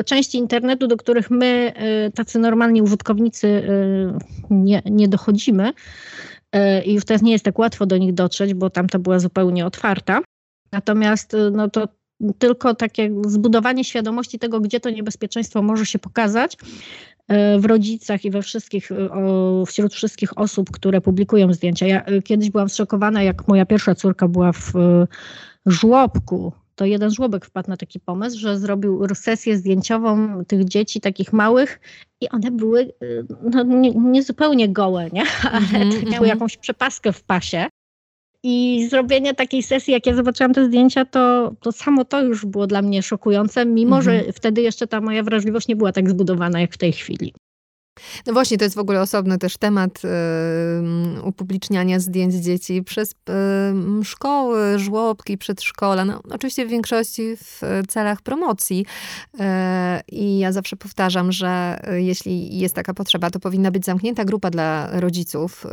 y, części internetu, do których my, y, tacy normalni użytkownicy, y, nie, nie dochodzimy. Y, I już teraz nie jest tak łatwo do nich dotrzeć, bo tamta była zupełnie otwarta. Natomiast y, no to tylko takie zbudowanie świadomości tego, gdzie to niebezpieczeństwo może się pokazać y, w rodzicach i we wszystkich, o, wśród wszystkich osób, które publikują zdjęcia. Ja y, kiedyś byłam zszokowana, jak moja pierwsza córka była w żłobku. To jeden żłobek wpadł na taki pomysł, że zrobił sesję zdjęciową tych dzieci takich małych i one były no, nie, nie gołe, nie? ale Mhm, miały mhm. jakąś przepaskę w pasie. I zrobienie takiej sesji, jak ja zobaczyłam te zdjęcia, to, to samo to już było dla mnie szokujące, mimo Mhm. że wtedy jeszcze ta moja wrażliwość nie była tak zbudowana jak w tej chwili. No właśnie, to jest w ogóle osobny też temat y, upubliczniania zdjęć dzieci przez y, szkoły, żłobki, przedszkola. No, oczywiście w większości w celach promocji. Y, I ja zawsze powtarzam, że y, jeśli jest taka potrzeba, to powinna być zamknięta grupa dla rodziców, y,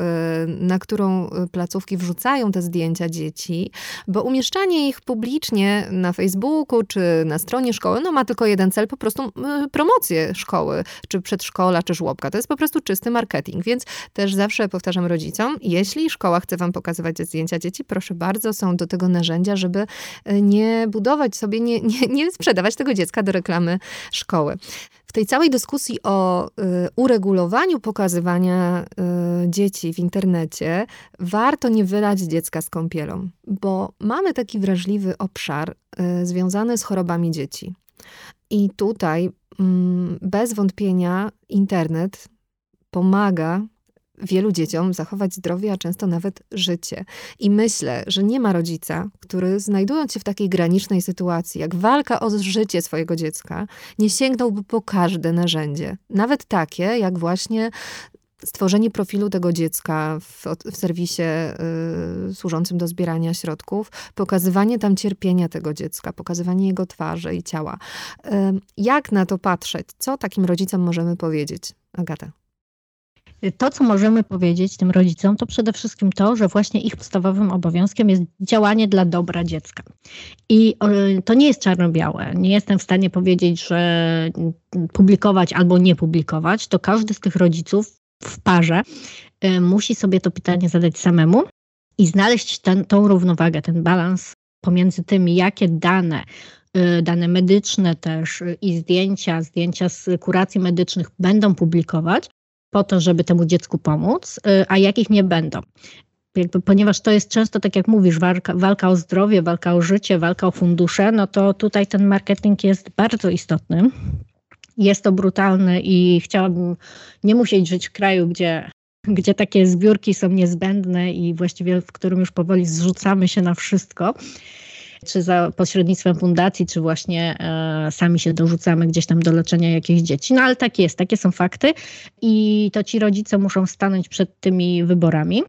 na którą placówki wrzucają te zdjęcia dzieci, bo umieszczanie ich publicznie na Facebooku czy na stronie szkoły, no ma tylko jeden cel, po prostu y, promocję szkoły, czy przedszkola, czy To jest po prostu czysty marketing, więc też zawsze powtarzam rodzicom, jeśli szkoła chce wam pokazywać zdjęcia dzieci, proszę bardzo, są do tego narzędzia, żeby y, nie budować sobie, nie, nie, nie sprzedawać tego dziecka do reklamy szkoły. W tej całej dyskusji o y, uregulowaniu pokazywania y, dzieci w internecie warto nie wylać dziecka z kąpielą, bo mamy taki wrażliwy obszar y, związany z chorobami dzieci. I tutaj bez wątpienia internet pomaga wielu dzieciom zachować zdrowie, a często nawet życie. I myślę, że nie ma rodzica, który znajdując się w takiej granicznej sytuacji, jak walka o życie swojego dziecka, nie sięgnąłby po każde narzędzie. Nawet takie, jak właśnie stworzenie profilu tego dziecka w, w serwisie y, służącym do zbierania środków, pokazywanie tam cierpienia tego dziecka, pokazywanie jego twarzy i ciała. Y, jak na to patrzeć? Co takim rodzicom możemy powiedzieć? Agata. To, co możemy powiedzieć tym rodzicom, to przede wszystkim to, że właśnie ich podstawowym obowiązkiem jest działanie dla dobra dziecka. I to nie jest czarno-białe. Nie jestem w stanie powiedzieć, że publikować albo nie publikować. To każdy z tych rodziców w parze e, musi sobie to pytanie zadać samemu i znaleźć ten, tą równowagę, ten balans pomiędzy tym, jakie dane e, dane medyczne też i zdjęcia, zdjęcia z kuracji medycznych będą publikować, po to, żeby temu dziecku pomóc, y, a jakich nie będą. Jakby, ponieważ to jest często, tak jak mówisz, walka, walka o zdrowie, walka o życie, walka o fundusze, no to tutaj ten marketing jest bardzo istotny. Jest to brutalne i chciałabym nie musieć żyć w kraju, gdzie, gdzie takie zbiórki są niezbędne i właściwie w którym już powoli zrzucamy się na wszystko czy za pośrednictwem fundacji, czy właśnie e, sami się dorzucamy gdzieś tam do leczenia jakichś dzieci. No ale tak jest, takie są fakty i to ci rodzice muszą stanąć przed tymi wyborami.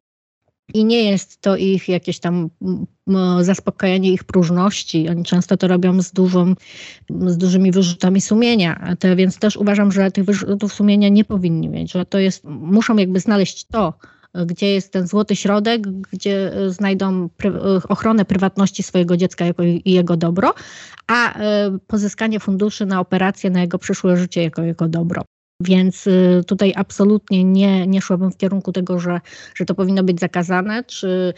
I nie jest to ich jakieś tam m, zaspokajanie ich próżności. Oni często to robią z, dużą, z dużymi wyrzutami sumienia. To, więc też uważam, że tych wyrzutów sumienia nie powinni mieć, że to jest, muszą jakby znaleźć to, gdzie jest ten złoty środek, gdzie znajdą pry- ochronę prywatności swojego dziecka jako i jego dobro, a e, pozyskanie funduszy na operację, na jego przyszłe życie jako jego dobro. Więc e, tutaj absolutnie nie, nie szłabym w kierunku tego, że, że to powinno być zakazane, czy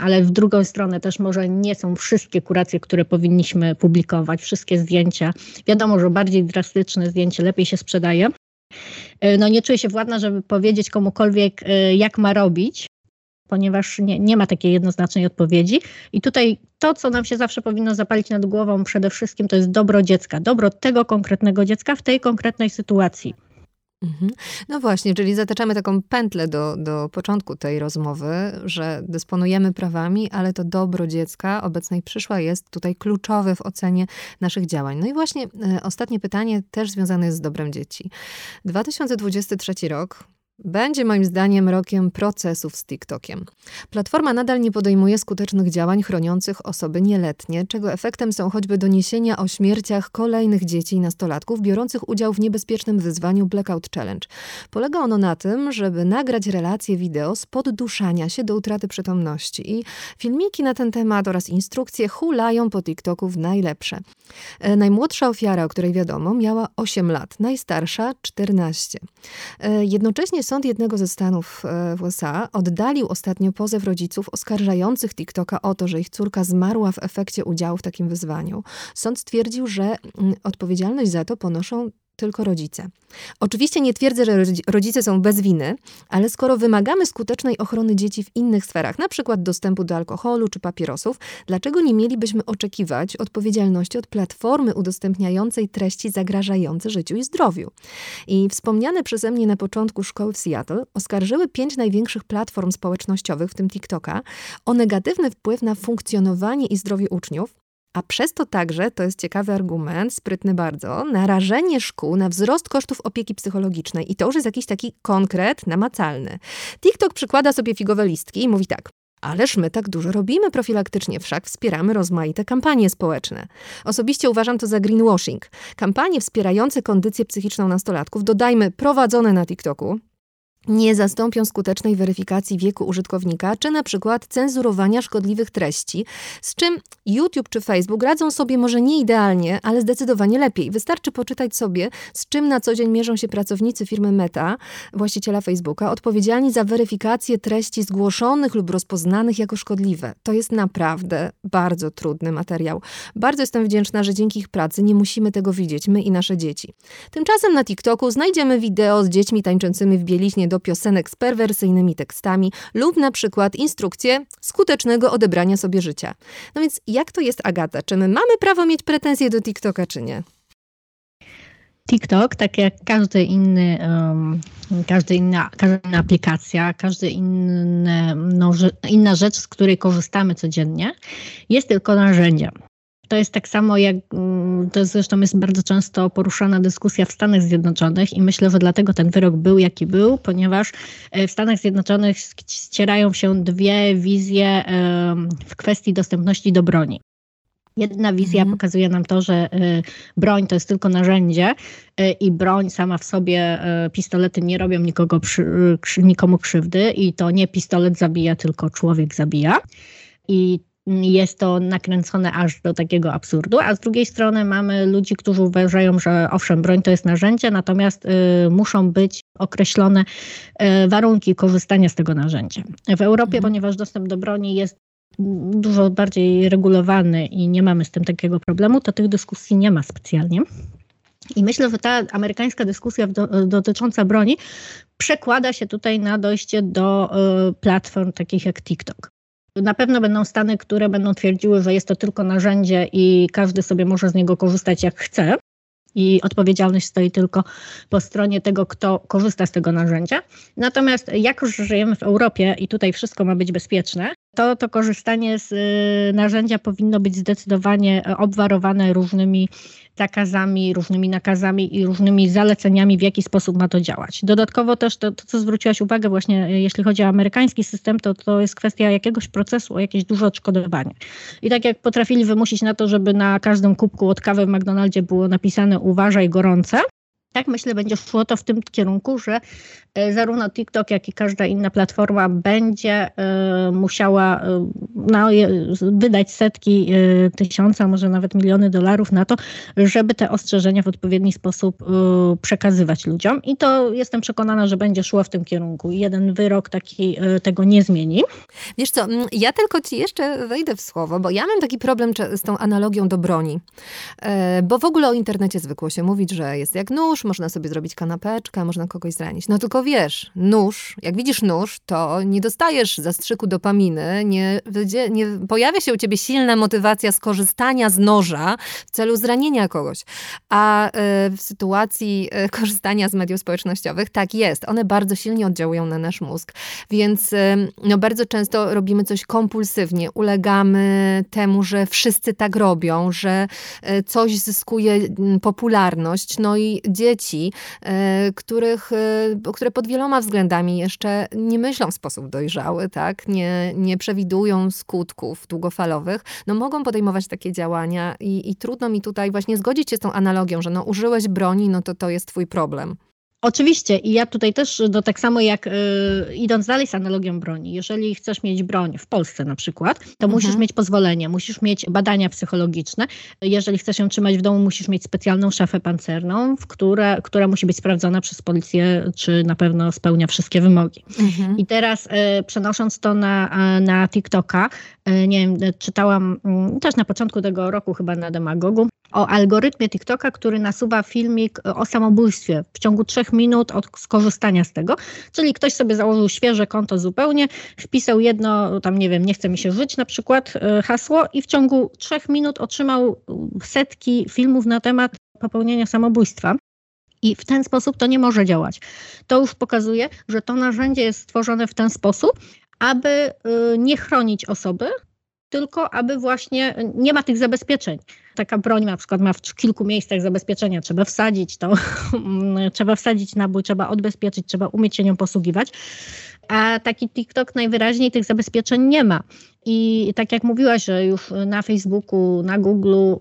ale w drugą stronę też może nie są wszystkie kuracje, które powinniśmy publikować, wszystkie zdjęcia. Wiadomo, że bardziej drastyczne zdjęcie lepiej się sprzedaje. E, no nie czuję się władna, żeby powiedzieć komukolwiek, e, jak ma robić, ponieważ nie, nie ma takiej jednoznacznej odpowiedzi. I tutaj to, co nam się zawsze powinno zapalić nad głową przede wszystkim, to jest dobro dziecka, dobro tego konkretnego dziecka w tej konkretnej sytuacji. Mhm. No właśnie, czyli zataczamy taką pętlę do, do początku tej rozmowy, że dysponujemy prawami, ale to dobro dziecka obecnej przyszła jest tutaj kluczowe w ocenie naszych działań. No i właśnie e, ostatnie pytanie też związane jest z dobrem dzieci. 2023 rok będzie moim zdaniem rokiem procesów z TikTokiem. Platforma nadal nie podejmuje skutecznych działań chroniących osoby nieletnie, czego efektem są choćby doniesienia o śmierciach kolejnych dzieci i nastolatków biorących udział w niebezpiecznym wyzwaniu Blackout Challenge. Polega ono na tym, żeby nagrać relacje wideo z podduszania się do utraty przytomności i filmiki na ten temat oraz instrukcje hulają po TikToku w najlepsze. E, najmłodsza ofiara, o której wiadomo, miała 8 lat, najstarsza 14. E, jednocześnie sąd jednego ze stanów e, w USA oddalił ostatnio pozew rodziców oskarżających TikToka o to, że ich córka zmarła w efekcie udziału w takim wyzwaniu. Sąd stwierdził, że mm, odpowiedzialność za to ponoszą tylko rodzice. Oczywiście nie twierdzę, że rodzice są bez winy, ale skoro wymagamy skutecznej ochrony dzieci w innych sferach, przykład dostępu do alkoholu czy papierosów, dlaczego nie mielibyśmy oczekiwać odpowiedzialności od platformy udostępniającej treści zagrażające życiu i zdrowiu? I wspomniane przeze mnie na początku szkoły w Seattle oskarżyły pięć największych platform społecznościowych, w tym TikToka, o negatywny wpływ na funkcjonowanie i zdrowie uczniów, a przez to także, to jest ciekawy argument, sprytny bardzo, narażenie szkół na wzrost kosztów opieki psychologicznej. I to już jest jakiś taki konkret, namacalny. TikTok przykłada sobie figowe listki i mówi tak. Ależ my tak dużo robimy profilaktycznie, wszak wspieramy rozmaite kampanie społeczne. Osobiście uważam to za greenwashing. Kampanie wspierające kondycję psychiczną nastolatków, dodajmy prowadzone na TikToku, nie zastąpią skutecznej weryfikacji wieku użytkownika, czy na przykład cenzurowania szkodliwych treści, z czym YouTube czy Facebook radzą sobie może nie idealnie, ale zdecydowanie lepiej. Wystarczy poczytać sobie, z czym na co dzień mierzą się pracownicy firmy Meta, właściciela Facebooka, odpowiedzialni za weryfikację treści zgłoszonych lub rozpoznanych jako szkodliwe. To jest naprawdę bardzo trudny materiał. Bardzo jestem wdzięczna, że dzięki ich pracy nie musimy tego widzieć, my i nasze dzieci. Tymczasem na TikToku znajdziemy wideo z dziećmi tańczącymi w bieliźnie do do piosenek z perwersyjnymi tekstami lub na przykład instrukcje skutecznego odebrania sobie życia. No więc jak to jest, Agata? Czy my mamy prawo mieć pretensje do TikToka, czy nie? TikTok, tak jak każdy inny, um, każdy inna, każda inna aplikacja, każda no, inna rzecz, z której korzystamy codziennie, jest tylko narzędziem. To jest tak samo jak, mm, to zresztą jest bardzo często poruszana dyskusja w Stanach Zjednoczonych i myślę, że dlatego ten wyrok był jaki był, ponieważ e, w Stanach Zjednoczonych ścierają się dwie wizje w kwestii dostępności do broni. Jedna wizja mhm. pokazuje nam to, że e, broń to jest tylko narzędzie e, i broń sama w sobie, pistolety nie robią nikogo, nikomu krzywdy i to nie pistolet zabija, tylko człowiek zabija. I jest to nakręcone aż do takiego absurdu, a z drugiej strony mamy ludzi, którzy uważają, że owszem, broń to jest narzędzie, natomiast y, muszą być określone y, warunki korzystania z tego narzędzia. W Europie, mhm. ponieważ dostęp do broni jest dużo bardziej regulowany i nie mamy z tym takiego problemu, to tych dyskusji nie ma specjalnie. I myślę, że ta amerykańska dyskusja do, dotycząca broni przekłada się tutaj na dojście do y, platform takich jak TikTok. Na pewno będą Stany, które będą twierdziły, że jest to tylko narzędzie i każdy sobie może z niego korzystać jak chce. I odpowiedzialność stoi tylko po stronie tego, kto korzysta z tego narzędzia. Natomiast jak już żyjemy w Europie i tutaj wszystko ma być bezpieczne, to to korzystanie z y, narzędzia powinno być zdecydowanie obwarowane różnymi zakazami, różnymi nakazami i różnymi zaleceniami, w jaki sposób ma to działać. Dodatkowo też to, to, co zwróciłaś uwagę właśnie, e, jeśli chodzi o amerykański system, to to jest kwestia jakiegoś procesu, o jakieś duże odszkodowanie. I tak jak potrafili wymusić na to, żeby na każdym kubku od kawy w McDonaldzie było napisane uważaj gorące, tak myślę, będzie szło to w tym kierunku, że e, zarówno TikTok, jak i każda inna platforma będzie e, musiała e, no, wydać setki tysiąca, może nawet miliony dolarów na to, żeby te ostrzeżenia w odpowiedni sposób przekazywać ludziom. I to jestem przekonana, że będzie szło w tym kierunku. Jeden wyrok taki tego nie zmieni. Wiesz co, mm, ja tylko ci jeszcze wejdę w słowo, bo ja mam taki problem z tą analogią do broni. Bo w ogóle o internecie zwykło się mówić, że jest jak nóż, można sobie zrobić kanapeczkę, można kogoś zranić. No tylko wiesz, nóż, jak widzisz nóż, to nie dostajesz zastrzyku dopaminy, nie, nie pojawia się u ciebie silna motywacja skorzystania z noża w celu zranienia kogoś. A e, w sytuacji e, korzystania z mediów społecznościowych, tak jest, one bardzo silnie oddziałują na nasz mózg, więc e, no, bardzo często robimy coś kompulsywnie, ulegamy temu, że wszyscy tak robią, że coś zyskuje popularność, no i dzieci, e, których, e, które pod wieloma względami jeszcze nie myślą w sposób dojrzały, tak? nie, nie przewidują skutków długofalowych, no mogą podejmować takie działania i, i trudno mi tutaj właśnie zgodzić się z tą analogią, że no użyłeś broni, no to to jest twój problem. Oczywiście i ja tutaj też, no tak samo jak y, idąc dalej z analogią broni, jeżeli chcesz mieć broń w Polsce na przykład, to mhm. musisz mieć pozwolenie, musisz mieć badania psychologiczne. Jeżeli chcesz ją trzymać w domu, musisz mieć specjalną szafę pancerną, w które, która musi być sprawdzona przez policję, czy na pewno spełnia wszystkie wymogi. Mhm. I teraz y, przenosząc to na, na TikToka, y, nie wiem, czytałam mm, też na początku tego roku chyba na Demagogu, o algorytmie TikToka, który nasuwa filmik o samobójstwie w ciągu trzech minut od skorzystania z tego. Czyli ktoś sobie założył świeże konto zupełnie, wpisał jedno, tam nie wiem, nie chce mi się żyć na przykład e, hasło i w ciągu trzech minut otrzymał setki filmów na temat popełnienia samobójstwa. I w ten sposób to nie może działać. To już pokazuje, że to narzędzie jest stworzone w ten sposób, aby e, nie chronić osoby, tylko aby właśnie nie ma tych zabezpieczeń. Taka broń na przykład ma w kilku miejscach zabezpieczenia, trzeba wsadzić to, trzeba wsadzić nabój, trzeba odbezpieczyć, trzeba umieć się nią posługiwać. A taki TikTok najwyraźniej tych zabezpieczeń nie ma. I tak jak mówiłaś, że już na Facebooku, na Google, y,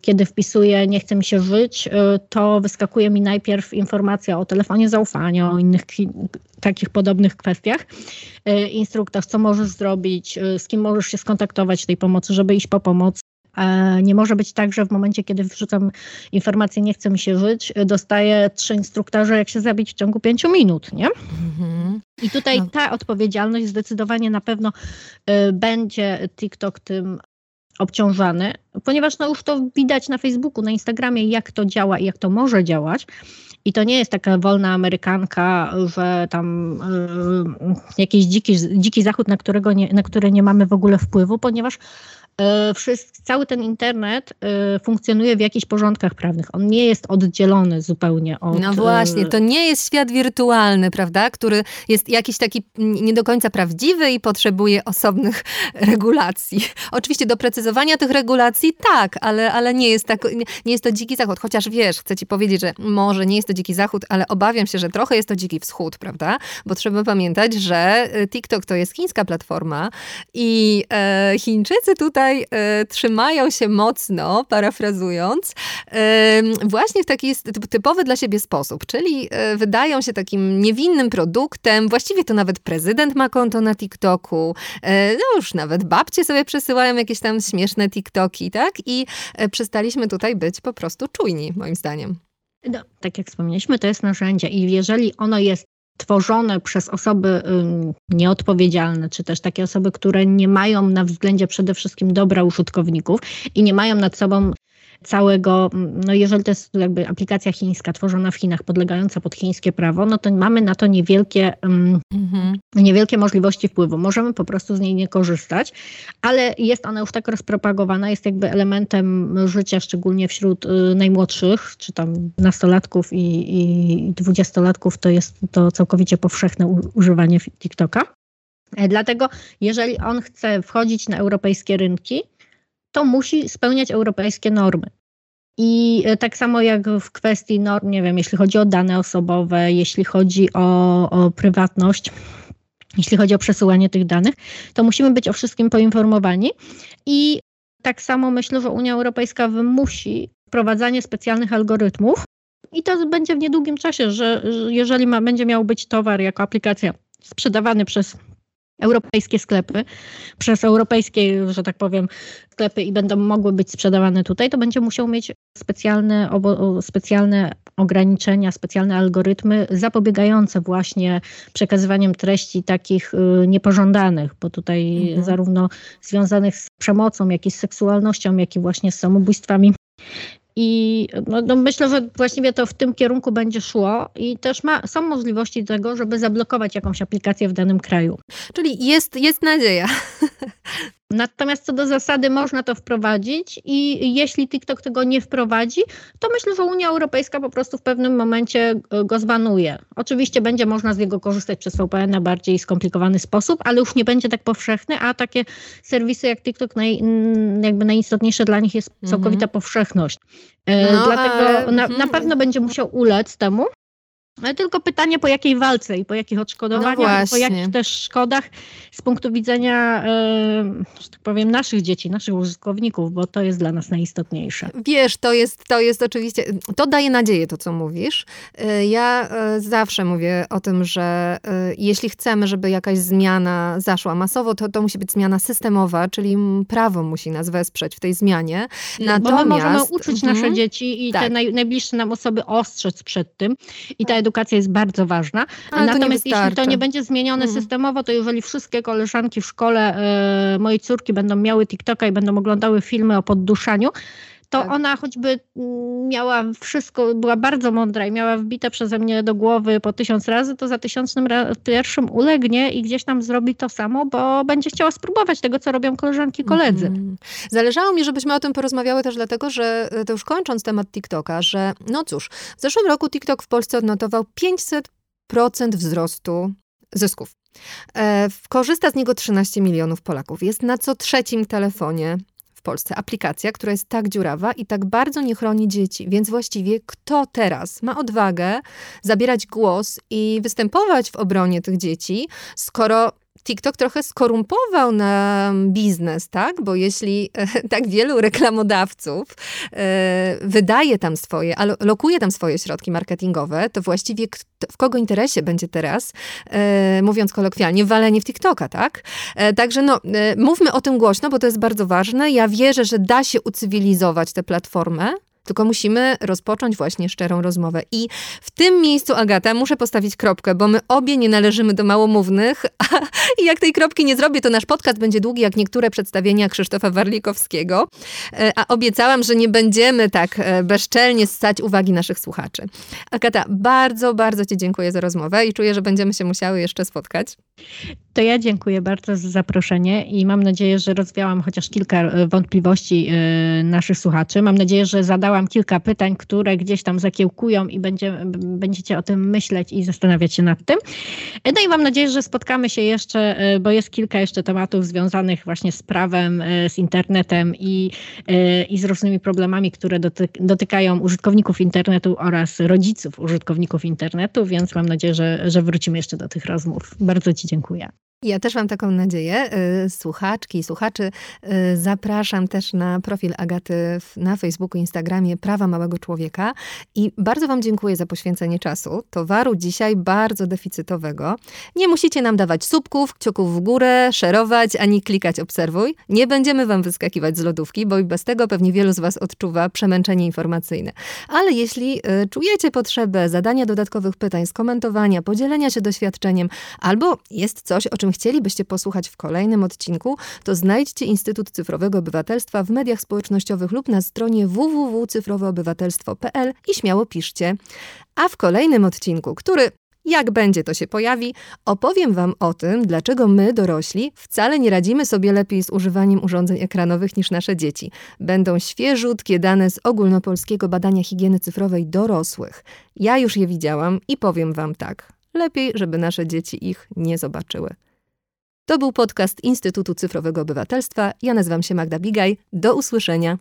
kiedy wpisuję nie chcę mi się żyć, y, to wyskakuje mi najpierw informacja o telefonie zaufania, o innych takich podobnych kwestiach. Y, instruktaż, co możesz zrobić, z kim możesz się skontaktować tej pomocy, żeby iść po pomoc. Nie może być tak, że w momencie, kiedy wrzucam informację, nie chce mi się żyć, dostaję trzy instruktorze, jak się zabić w ciągu pięciu minut, nie? Mhm. I tutaj no. ta odpowiedzialność zdecydowanie na pewno y, będzie TikTok tym obciążany, ponieważ no już to widać na Facebooku, na Instagramie, jak to działa i jak to może działać. I to nie jest taka wolna Amerykanka, że tam y, jakiś dziki, dziki zachód, na, którego nie, na które nie mamy w ogóle wpływu, ponieważ E, cały ten internet e, funkcjonuje w jakichś porządkach prawnych. On nie jest oddzielony zupełnie od. No właśnie, to nie jest świat wirtualny, prawda? Który jest jakiś taki nie do końca prawdziwy i potrzebuje osobnych regulacji. Oczywiście doprecyzowania tych regulacji tak, ale, ale nie, jest tak, nie jest to dziki zachód. Chociaż wiesz, chcę ci powiedzieć, że może nie jest to dziki zachód, ale obawiam się, że trochę jest to dziki wschód, prawda? Bo trzeba pamiętać, że e, TikTok to jest chińska platforma i e, Chińczycy tutaj tutaj e, trzymają się mocno, parafrazując, e, właśnie w taki typowy dla siebie sposób, czyli e, wydają się takim niewinnym produktem. Właściwie to nawet prezydent ma konto na TikToku, no już nawet babcie sobie przesyłają jakieś tam śmieszne TikToki, tak? I przestaliśmy tutaj być po prostu czujni, moim zdaniem. No, tak jak wspomnieliśmy, to jest narzędzie i jeżeli ono jest tworzone przez osoby nieodpowiedzialne, czy też takie osoby, które nie mają na względzie przede wszystkim dobra użytkowników i nie mają nad sobą całego, no jeżeli to jest jakby aplikacja chińska tworzona w Chinach, podlegająca pod chińskie prawo, no to mamy na to niewielkie, mhm. niewielkie możliwości wpływu. Możemy po prostu z niej nie korzystać, ale jest ona już tak rozpropagowana, jest jakby elementem życia, szczególnie wśród y, najmłodszych, czy tam nastolatków i, dwudziestolatków, to jest to całkowicie powszechne używanie TikToka. E, dlatego, jeżeli on chce wchodzić na europejskie rynki, to musi spełniać europejskie normy. I e, tak samo jak w kwestii norm, nie wiem, jeśli chodzi o dane osobowe, jeśli chodzi o, o prywatność, jeśli chodzi o przesyłanie tych danych, to musimy być o wszystkim poinformowani. I tak samo myślę, że Unia Europejska wymusi wprowadzanie specjalnych algorytmów, i to będzie w niedługim czasie, że, że jeżeli ma, będzie miał być towar jako aplikacja sprzedawany przez europejskie sklepy, przez europejskie, że tak powiem, sklepy i będą mogły być sprzedawane tutaj, to będzie musiał mieć specjalne, obo, specjalne ograniczenia, specjalne algorytmy zapobiegające właśnie przekazywaniem treści takich y, niepożądanych, bo tutaj mhm. zarówno związanych z przemocą, jak i z seksualnością, jak i właśnie z samobójstwami i no, no, myślę, że właściwie to w tym kierunku będzie szło i też ma, są możliwości tego, żeby zablokować jakąś aplikację w danym kraju. Czyli jest, jest nadzieja. Natomiast co do zasady można to wprowadzić i jeśli TikTok tego nie wprowadzi, to myślę, że Unia Europejska po prostu w pewnym momencie e, go zbanuje. Oczywiście będzie można z niego korzystać przez VPN na bardziej skomplikowany sposób, ale już nie będzie tak powszechny, a takie serwisy jak TikTok naj, jakby najistotniejsze dla nich jest całkowita mhm. powszechność. E, no, Dlatego ale... na, na mhm. pewno będzie musiał ulec temu. Ale tylko pytanie, po jakiej walce i po jakich odszkodowaniach, no po jakich też szkodach z punktu widzenia, że tak powiem, naszych dzieci, naszych użytkowników, bo to jest dla nas najistotniejsze. Wiesz, to jest, to jest oczywiście, to daje nadzieję to, co mówisz. E, ja e, zawsze mówię o tym, że jeśli chcemy, żeby jakaś zmiana zaszła masowo, to to musi być zmiana systemowa, czyli prawo musi nas wesprzeć w tej zmianie. Natomiast... Bo my możemy uczyć nasze mhm. dzieci i tak. te naj, najbliższe nam osoby ostrzec przed tym i ta edukacja jest bardzo ważna. Ale Natomiast jeśli to nie będzie zmienione hmm. systemowo, to jeżeli wszystkie koleżanki w szkole y, mojej córki będą miały TikToka i będą oglądały filmy o podduszaniu, to tak. ona choćby mm, miała wszystko, była bardzo mądra i miała wbite przeze mnie do głowy po tysiąc razy, to za tysiącznym pierwszym ulegnie i gdzieś tam zrobi to samo, bo będzie chciała spróbować tego, co robią koleżanki, koledzy. Mm. Zależało mi, żebyśmy o tym porozmawiały też dlatego, że e, to już kończąc temat TikToka, że no cóż, w zeszłym roku TikTok w Polsce odnotował 500% wzrostu zysków. E, korzysta z niego 13 milionów Polaków. Jest na co trzecim telefonie Polsce aplikacja, która jest tak dziurawa i tak bardzo nie chroni dzieci. Więc właściwie kto teraz ma odwagę zabierać głos i występować w obronie tych dzieci, skoro TikTok trochę skorumpował na biznes, tak? Bo jeśli e, tak wielu reklamodawców e, wydaje tam swoje, lokuje tam swoje środki marketingowe, to właściwie w kogo interesie będzie teraz, e, mówiąc kolokwialnie, walenie w TikToka, tak? Także no, mówmy o tym głośno, bo to jest bardzo ważne. Ja wierzę, że da się ucywilizować tę platformę, tylko musimy rozpocząć właśnie szczerą rozmowę. I w tym miejscu, Agata, muszę postawić kropkę, bo my obie nie należymy do małomównych, i jak tej kropki nie zrobię, to nasz podcast będzie długi jak niektóre przedstawienia Krzysztofa Warlikowskiego. E, a obiecałam, że nie będziemy tak e, bezczelnie ssać uwagi naszych słuchaczy. Agata, bardzo, bardzo Ci dziękuję za rozmowę i czuję, że będziemy się musiały jeszcze spotkać. To ja dziękuję bardzo za zaproszenie i mam nadzieję, że rozwiałam chociaż kilka e, wątpliwości naszych słuchaczy. Mam nadzieję, że zadałam zadałam kilka pytań, które gdzieś tam zakiełkują i będzie, będziecie o tym myśleć i zastanawiać się nad tym. No i mam nadzieję, że spotkamy się jeszcze, e, bo jest kilka jeszcze tematów związanych właśnie z prawem, e, z internetem i, e, i z różnymi problemami, które dotykają użytkowników internetu oraz rodziców użytkowników internetu, więc mam nadzieję, że, że wrócimy jeszcze do tych rozmów. Bardzo Ci dziękuję. Ja też mam taką nadzieję. Y, słuchaczki i słuchaczy y, zapraszam też na profil Agaty na Facebooku, Instagramie Prawa Małego Człowieka i bardzo Wam dziękuję za poświęcenie czasu. Towaru dzisiaj bardzo deficytowego. Nie musicie nam dawać subków, kciuków w górę, szerować, ani klikać obserwuj. Nie będziemy Wam wyskakiwać z lodówki, bo i bez tego pewnie wielu z Was odczuwa przemęczenie informacyjne. Ale jeśli y, czujecie potrzebę zadania dodatkowych pytań, skomentowania, podzielenia się doświadczeniem, albo jest coś, o czym chcielibyście posłuchać w kolejnym odcinku, to znajdźcie Instytut Cyfrowego Obywatelstwa w mediach społecznościowych lub na stronie www.cyfroweobywatelstwo.pl i śmiało piszcie. A w kolejnym odcinku, który jak będzie to się pojawi, opowiem Wam o tym, dlaczego my, dorośli, wcale nie radzimy sobie lepiej z używaniem urządzeń ekranowych niż nasze dzieci. Będą świeżutkie dane z ogólnopolskiego badania higieny cyfrowej dorosłych. Ja już je widziałam i powiem Wam tak. Lepiej, żeby nasze dzieci ich nie zobaczyły. To był podcast Instytutu Cyfrowego Obywatelstwa. Ja nazywam się Magda Bigaj. Do usłyszenia.